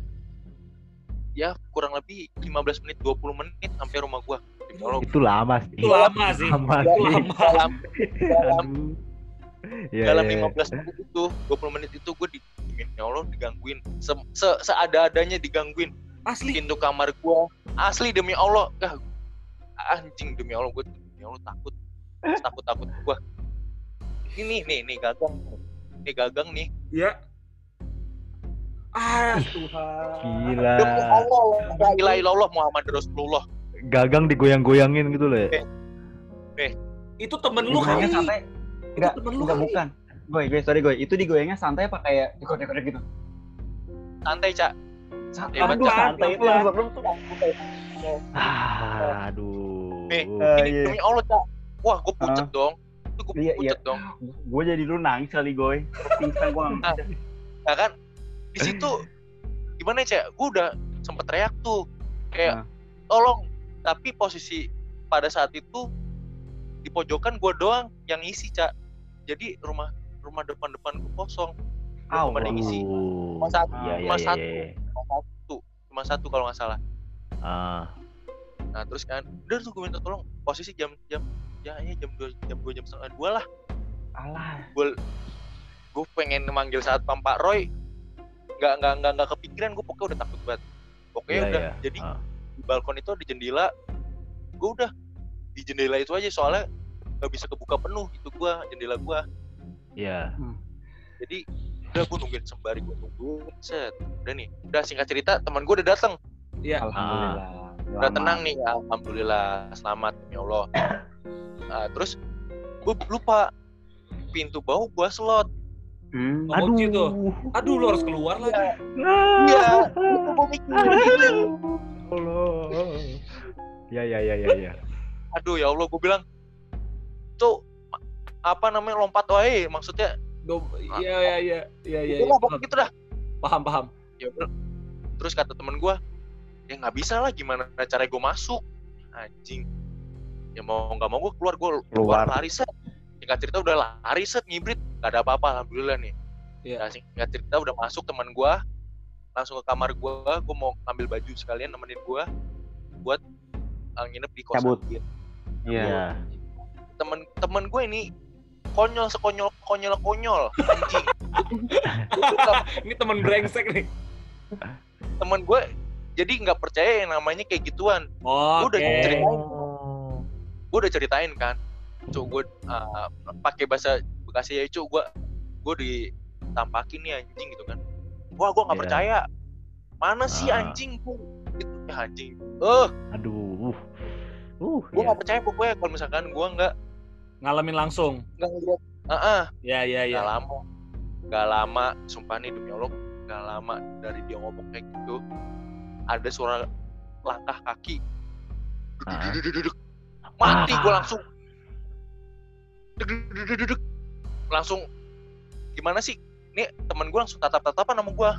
ya kurang lebih 15 menit 20 menit sampai rumah gua. Allah, itu lama sih. Itu lama sih. lama Itu sih. lama. dalam dalam Aduh. Iya, dalam iya. 15 menit itu 20 menit itu gue di demi Allah digangguin. Se, se seada-adanya digangguin Asli. pintu kamar gua asli demi Allah ah, anjing demi Allah gue demi Allah takut takut takut gua ini nih nih gagang nih gagang nih Ya. Ah, Tuhan. gila demi Allah la ilaha illallah Muhammad Rasulullah gagang digoyang-goyangin gitu loh ya Itu temen lu kali. santai. Itu Enggak, temen lu enggak kali. bukan. Gue, gue, sorry gue. Itu digoyangnya santai apa kayak dikode-kode gitu? santai cak. Hebat, Aduh, Cak. santai itu yang sebelum tuh. ah, aduh Nih, Ah, ini iya. demi Allah cak wah gue pucet dong itu gue Iya, pucet dong Gue jadi lu nangis kali gue. Pingsan gue. ya kan di situ gimana ya cak gue udah sempet teriak tuh kayak Nah. tolong tapi posisi pada saat itu di pojokan gue doang yang isi cak jadi rumah rumah depan-depan gue kosong Au, Belum ada cuma satu Iya, iya, cuma iya, satu iya. cuma satu. Cuma satu kalau nggak salah. Ah, nah terus kan udah tuh gue minta tolong posisi jam jam ya ya jam dua jam dua jam setengah dua lah. Alah. gue gue pengen manggil saat Pak Roy. Nggak nggak nggak nggak kepikiran gue pokoknya udah takut banget. Pokoknya iya, udah iya. jadi Ah, di balkon itu ada jendela. Gue udah di jendela itu aja soalnya nggak bisa kebuka penuh itu gua jendela gua. Iya. jadi udah gue nungguin sembari gue nungguin set udah nih udah singkat cerita teman gue udah datang Iya. Alhamdulillah. udah tenang nih alhamdulillah selamat demi Allah nah, terus gue lupa pintu bawah gua slot Hmm. Oh, gitu. Aduh, lu harus keluar lagi. iya gue mikir gitu Allah. Ya ya ya ya ya. aduh ya Allah gue bilang tuh apa namanya lompat wae maksudnya Iya iya iya iya iya. itu lah pokoknya gitu dah Paham paham. ya udah. terus kata temen gue ya nggak bisa lah gimana cara gue masuk anjing ya mau nggak mau gue keluar gue keluar lari set singkat cerita udah lari set ngibrit gak ada apa-apa alhamdulillah nih Iya. Nah, singkat cerita udah masuk teman gue langsung ke kamar gue gue mau ambil baju sekalian nemenin gue buat uh, nginep di kosan Cabut. dia. Iya. Iya. temen temen gue ini konyol sekonyol konyol konyol anjing Ini temen brengsek nih. temen gue jadi nggak percaya yang namanya kayak gituan Oh, Udah ceritain. Oh. gue udah ceritain kan cuk gue uh, pakai bahasa bekasi ya cuk gue gue ditampakin nih anjing gitu kan wah gue nggak Iya. percaya mana sih Ah. anjing gue gitu ya anjing eh Aduh. Uh, gue iya. nggak percaya pokoknya kalau misalkan gue nggak Ngalamin langsung. nggak ngeliat ah ah Ya, ya, ya. nggak lama nggak lama sumpah nih demi allah nggak lama dari dia ngomong kayak gitu ada suara langkah kaki. Duduk-duduk-duduk. mati gue Ah. langsung langsung gimana sih nih temen gue langsung tatap tatapan sama gue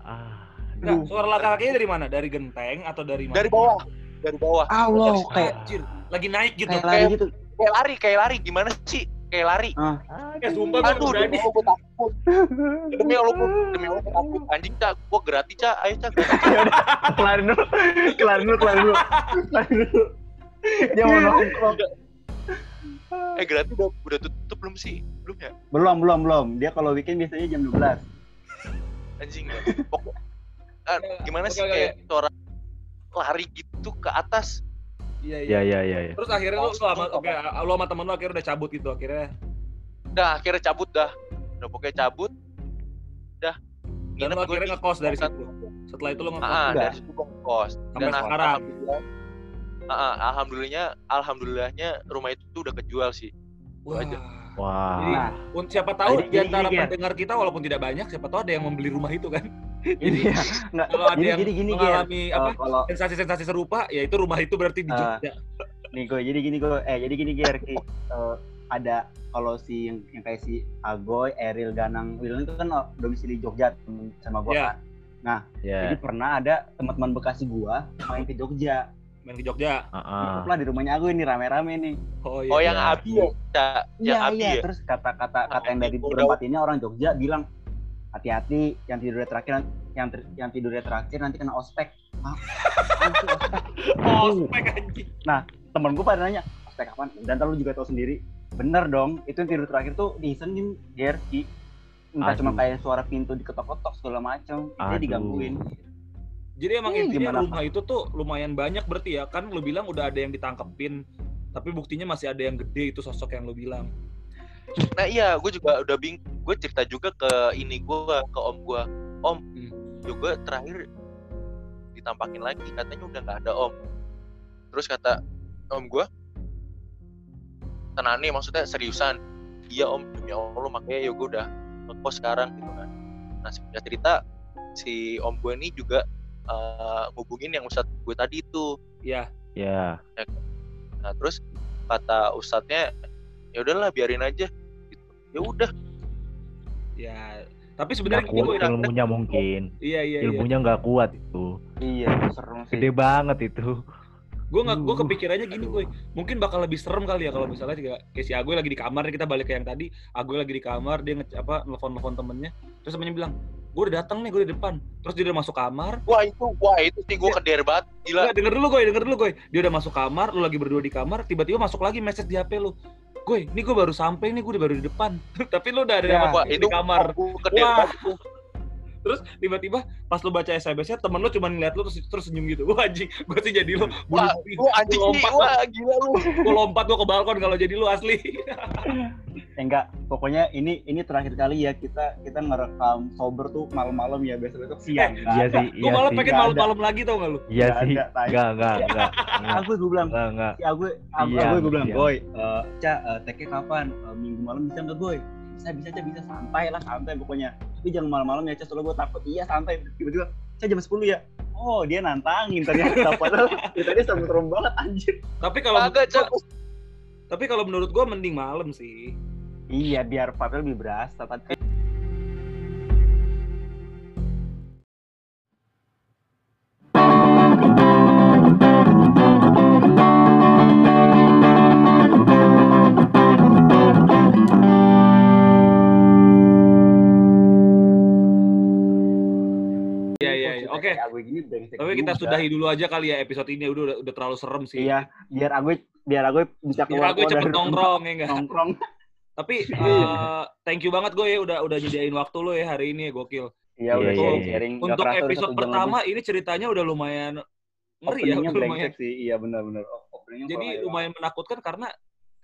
Ah. Enggak, suara langkah kakinya dari mana? Dari genteng atau dari mana? dari bawah dari bawah Allah, Dari- kayak Anjir, lagi naik gitu. kayak lari gitu. kayak lari kayak lari gimana sih kayak lari Eh, sumpah gue aduh berani. demi allah gue takut demi allah gue demi allah gue takut anjing cak gue gratis cak ayo cak. Kelarin dulu. Kelarin dulu, kelarin dulu. Kelarin dulu. Dia mau nongkrong. eh gratis udah udah tutup belum sih belum ya Belum, belum, belum. Dia kalau weekend biasanya jam 12. anjing ya. Pokok, ah, gimana sih Oke, oke, kayak suara lari gitu ke atas Iya, Iya, iya, iya, iya. Terus akhirnya lu, lu sama oke, lu sama temen lu akhirnya udah cabut gitu akhirnya. udah akhirnya cabut dah udah pokoknya cabut dah Dan lu akhirnya ngekos dari situ. Setelah itu lu ngekos. ah Udah. dari situ gua ngekos Sampai dan sekarang. alhamdulillah ah, ah, alhamdulillahnya alhamdulillahnya rumah itu udah kejual sih Wah. aja. Wah. Jadi, Nah, siapa tahu Jadi- di antara pendengar kita walaupun tidak banyak, siapa tahu ada yang membeli rumah itu kan. Jadi enggak Kalau ada jadi, yang jadi gini mengalami Eh, apa kalau sensasi-sensasi serupa, ya itu rumah itu berarti di Eh, Jogja. nih gue jadi gini gue eh jadi gini Ger Ki. Eh, ada kalau si yang, yang kayak si Agoy, Eril, Ganang, William itu kan domisili Jogja sama gue Iya. kan. Ya. Jadi pernah ada teman-teman Bekasi gua main ke Jogja. Main ke Jogja. Heeh. Lah di rumahnya Agoy nih rame-rame nih. Oh iya. oh yang iya. Abi ya yang Abi ya Terus kata-kata kata yang dari berempat ini orang Jogja bilang hati-hati yang tidurnya terakhir yang ter- yang tidurnya terakhir nanti kena ospek. Sih ospek? Spek anjing. Temen gue pada nanya ospek kapan? Dan lu juga tahu sendiri. Bener dong, itu yang tidur terakhir tuh diisengin Gerki. Entah cuma kayak suara pintu diketok-ketok segala macam. Dia digangguin. Jadi emang Ini intinya rumah itu tuh lumayan banyak berarti ya. Kan lu bilang udah ada yang ditangkepin, tapi buktinya masih ada yang gede itu sosok yang lu bilang. Nah iya gue juga udah bing gue cerita juga ke ini gue ke om gue om Hmm. juga terakhir ditampakin lagi katanya udah nggak ada om terus kata om gue tenane maksudnya seriusan iya om demi allah makanya ya gue udah ngekos sekarang gitu kan nah singkat cerita si om gue ini juga eh, ngubungin yang ustadz gue tadi itu Iya. Ya. nah terus kata ustadznya ya udahlah biarin aja. Ya udah Ya. Tapi sebenarnya gini kuat ilmunya mungkin. Iya iya iya. Ilmunya nggak kuat itu. Iya, serem sih. Gede banget itu. Gue nggak, gue kepikirannya gini gue. Mungkin bakal lebih serem kali ya kalau misalnya juga kayak si Agoy lagi di kamar kita balik ke yang tadi. Agoy lagi di kamar dia nge apa nelfon nelfon temennya. Terus temennya bilang, gue udah datang nih, gue di depan. Terus dia udah masuk kamar. wah itu wah itu sih gue keder banget gila Nggak, denger dulu gue, denger dulu gue. Dia udah masuk kamar, lu lagi berdua di kamar, tiba-tiba masuk lagi message di HP lu. Gue, ini gue baru sampai nih, gue baru di depan. Tapi lu udah ada Ya. di kamar. gue keder Wah. Terus tiba-tiba pas lu baca SMS-nya temen lu cuma ngeliat lu terus, terus senyum gitu. Wah anjing, gue sih jadi lu. wah lu anjing nih lompat, wah gila lu gue lompat gue ke balkon kalau jadi lu asli. Eh, enggak, pokoknya ini ini terakhir kali ya kita kita ngerekam sober tuh malam-malam ya besok besok siang. Eh, Iya sih, gue iya malah sih. pengen malam-malam lagi tau gak lu? Iya sih. Enggak, enggak, enggak. Enggak, Aku gue bilang, enggak, enggak. si aku aku Iya, gue bilang, iya. boy, eh Ca, eh, take kapan? Eh, minggu malam bisa nggak boy? Bisa bisa Ca, bisa santai lah santai pokoknya. Tapi jangan malam-malam ya Ca, soalnya gue takut. Iya santai. Tiba-tiba, Ca jam 10 ya. Oh dia nantangin ternyata padahal ya, tadi serem-serem banget anjir. Tapi kalau agak menurut gua- tapi kalau menurut gue mending malam sih. Iya biar vibe lebih berasa tapi Iya iya iya. Oke gini brengsek Tapi kita juga. sudahi dulu aja kali ya episode ini udah udah, terlalu serem sih. Iya, biar aku biar aku bisa Biar keluar aku cepet nongkrong ya enggak. nongkrong. Tapi eh, thank you banget gue ya udah udah nyediain waktu lo ya hari ini ya gokil. Iya, udah Iya, sharing, iya. sharing. Nggak Untuk episode pertama lebih. ini ceritanya udah lumayan ngeri ya, lumayan. sih. Iya, benar-benar. Jadi kurang lumayan menakutkan karena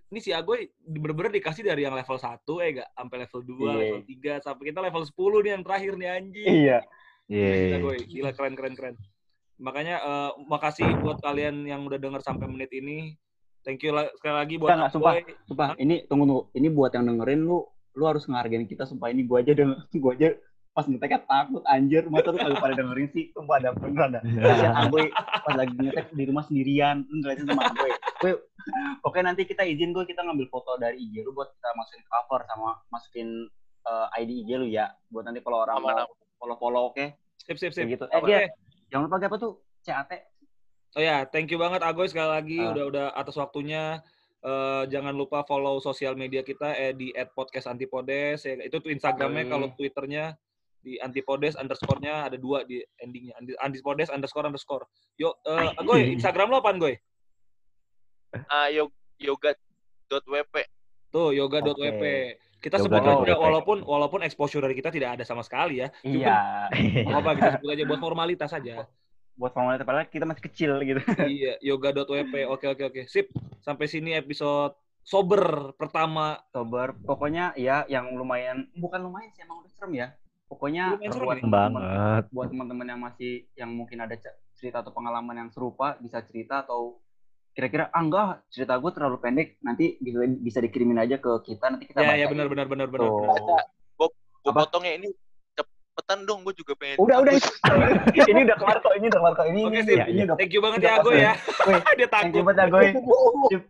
ini si Agoy bener-bener dikasih dari yang level 1 eh enggak sampai level 2, Iya. level 3 sampai kita level 10 nih yang terakhir nih anjing. Iya. Iya. Gila, Goy. Gila keren keren keren. Makanya eh, makasih buat kalian yang udah denger sampai menit ini. Thank you la- sekali lagi buat Enggak, sumpah. Sumpah, ini tunggu tunggu. Ini buat yang dengerin lu lu harus ngehargain kita sumpah ini gua aja denger, gua aja pas ngeteknya takut anjir masa lu kagak pada dengerin sih sumpah ada beneran ada Kasihan Agoy pas lagi ngetek di rumah sendirian lu ngeliatin sama gue pokoknya nanti kita izin gue kita ngambil foto dari IG lu buat kita masukin cover sama masukin eh, ID IG lu ya buat nanti kalau orang Aman, mau follow follow oke Sip sip sip. kayak gitu eh Oke. dia jangan lupa apa tuh CAT Oh ya, thank you banget Agoy sekali lagi Ah. udah udah atas waktunya. Eh, jangan lupa follow sosial media kita eh, di @podcastantipodcast ya. Itu tuh Instagramnya Hmm. kalau Twitternya di antipodes underscore-nya ada dua di endingnya antipodes underscore underscore. Yo, eh, Agoy Instagram lo apaan Goy? Ah, yo- yoga.wp. Tuh yoga.wp. Oke. Kita Yoga sebut aja walaupun walaupun exposure dari kita tidak ada sama sekali ya. iya Apa apa kita sebut aja buat formalitas aja. buat formalitas padahal kita masih kecil gitu iya, yoga.wp. Oke oke oke. Sip. Sampai sini episode sober pertama. sober pokoknya ya yang lumayan bukan lumayan sih emang udah serem ya pokoknya Lumayan buat ya? teman-teman banget. buat teman-teman yang masih yang mungkin ada cerita atau pengalaman yang serupa bisa cerita atau kira-kira ah enggak cerita gue terlalu pendek nanti bisa bisa dikirimin aja ke kita nanti kita Ya ya benar benar benar benar. Benar. Gue potongnya ini cepetan dong, gue juga pengen. udah udah ini udah kelar kok ini udah kelar kok ini Oke, ini, sip. ini udah Thank you banget ya Agoy ya. Dia thank you takut. banget ya Sip.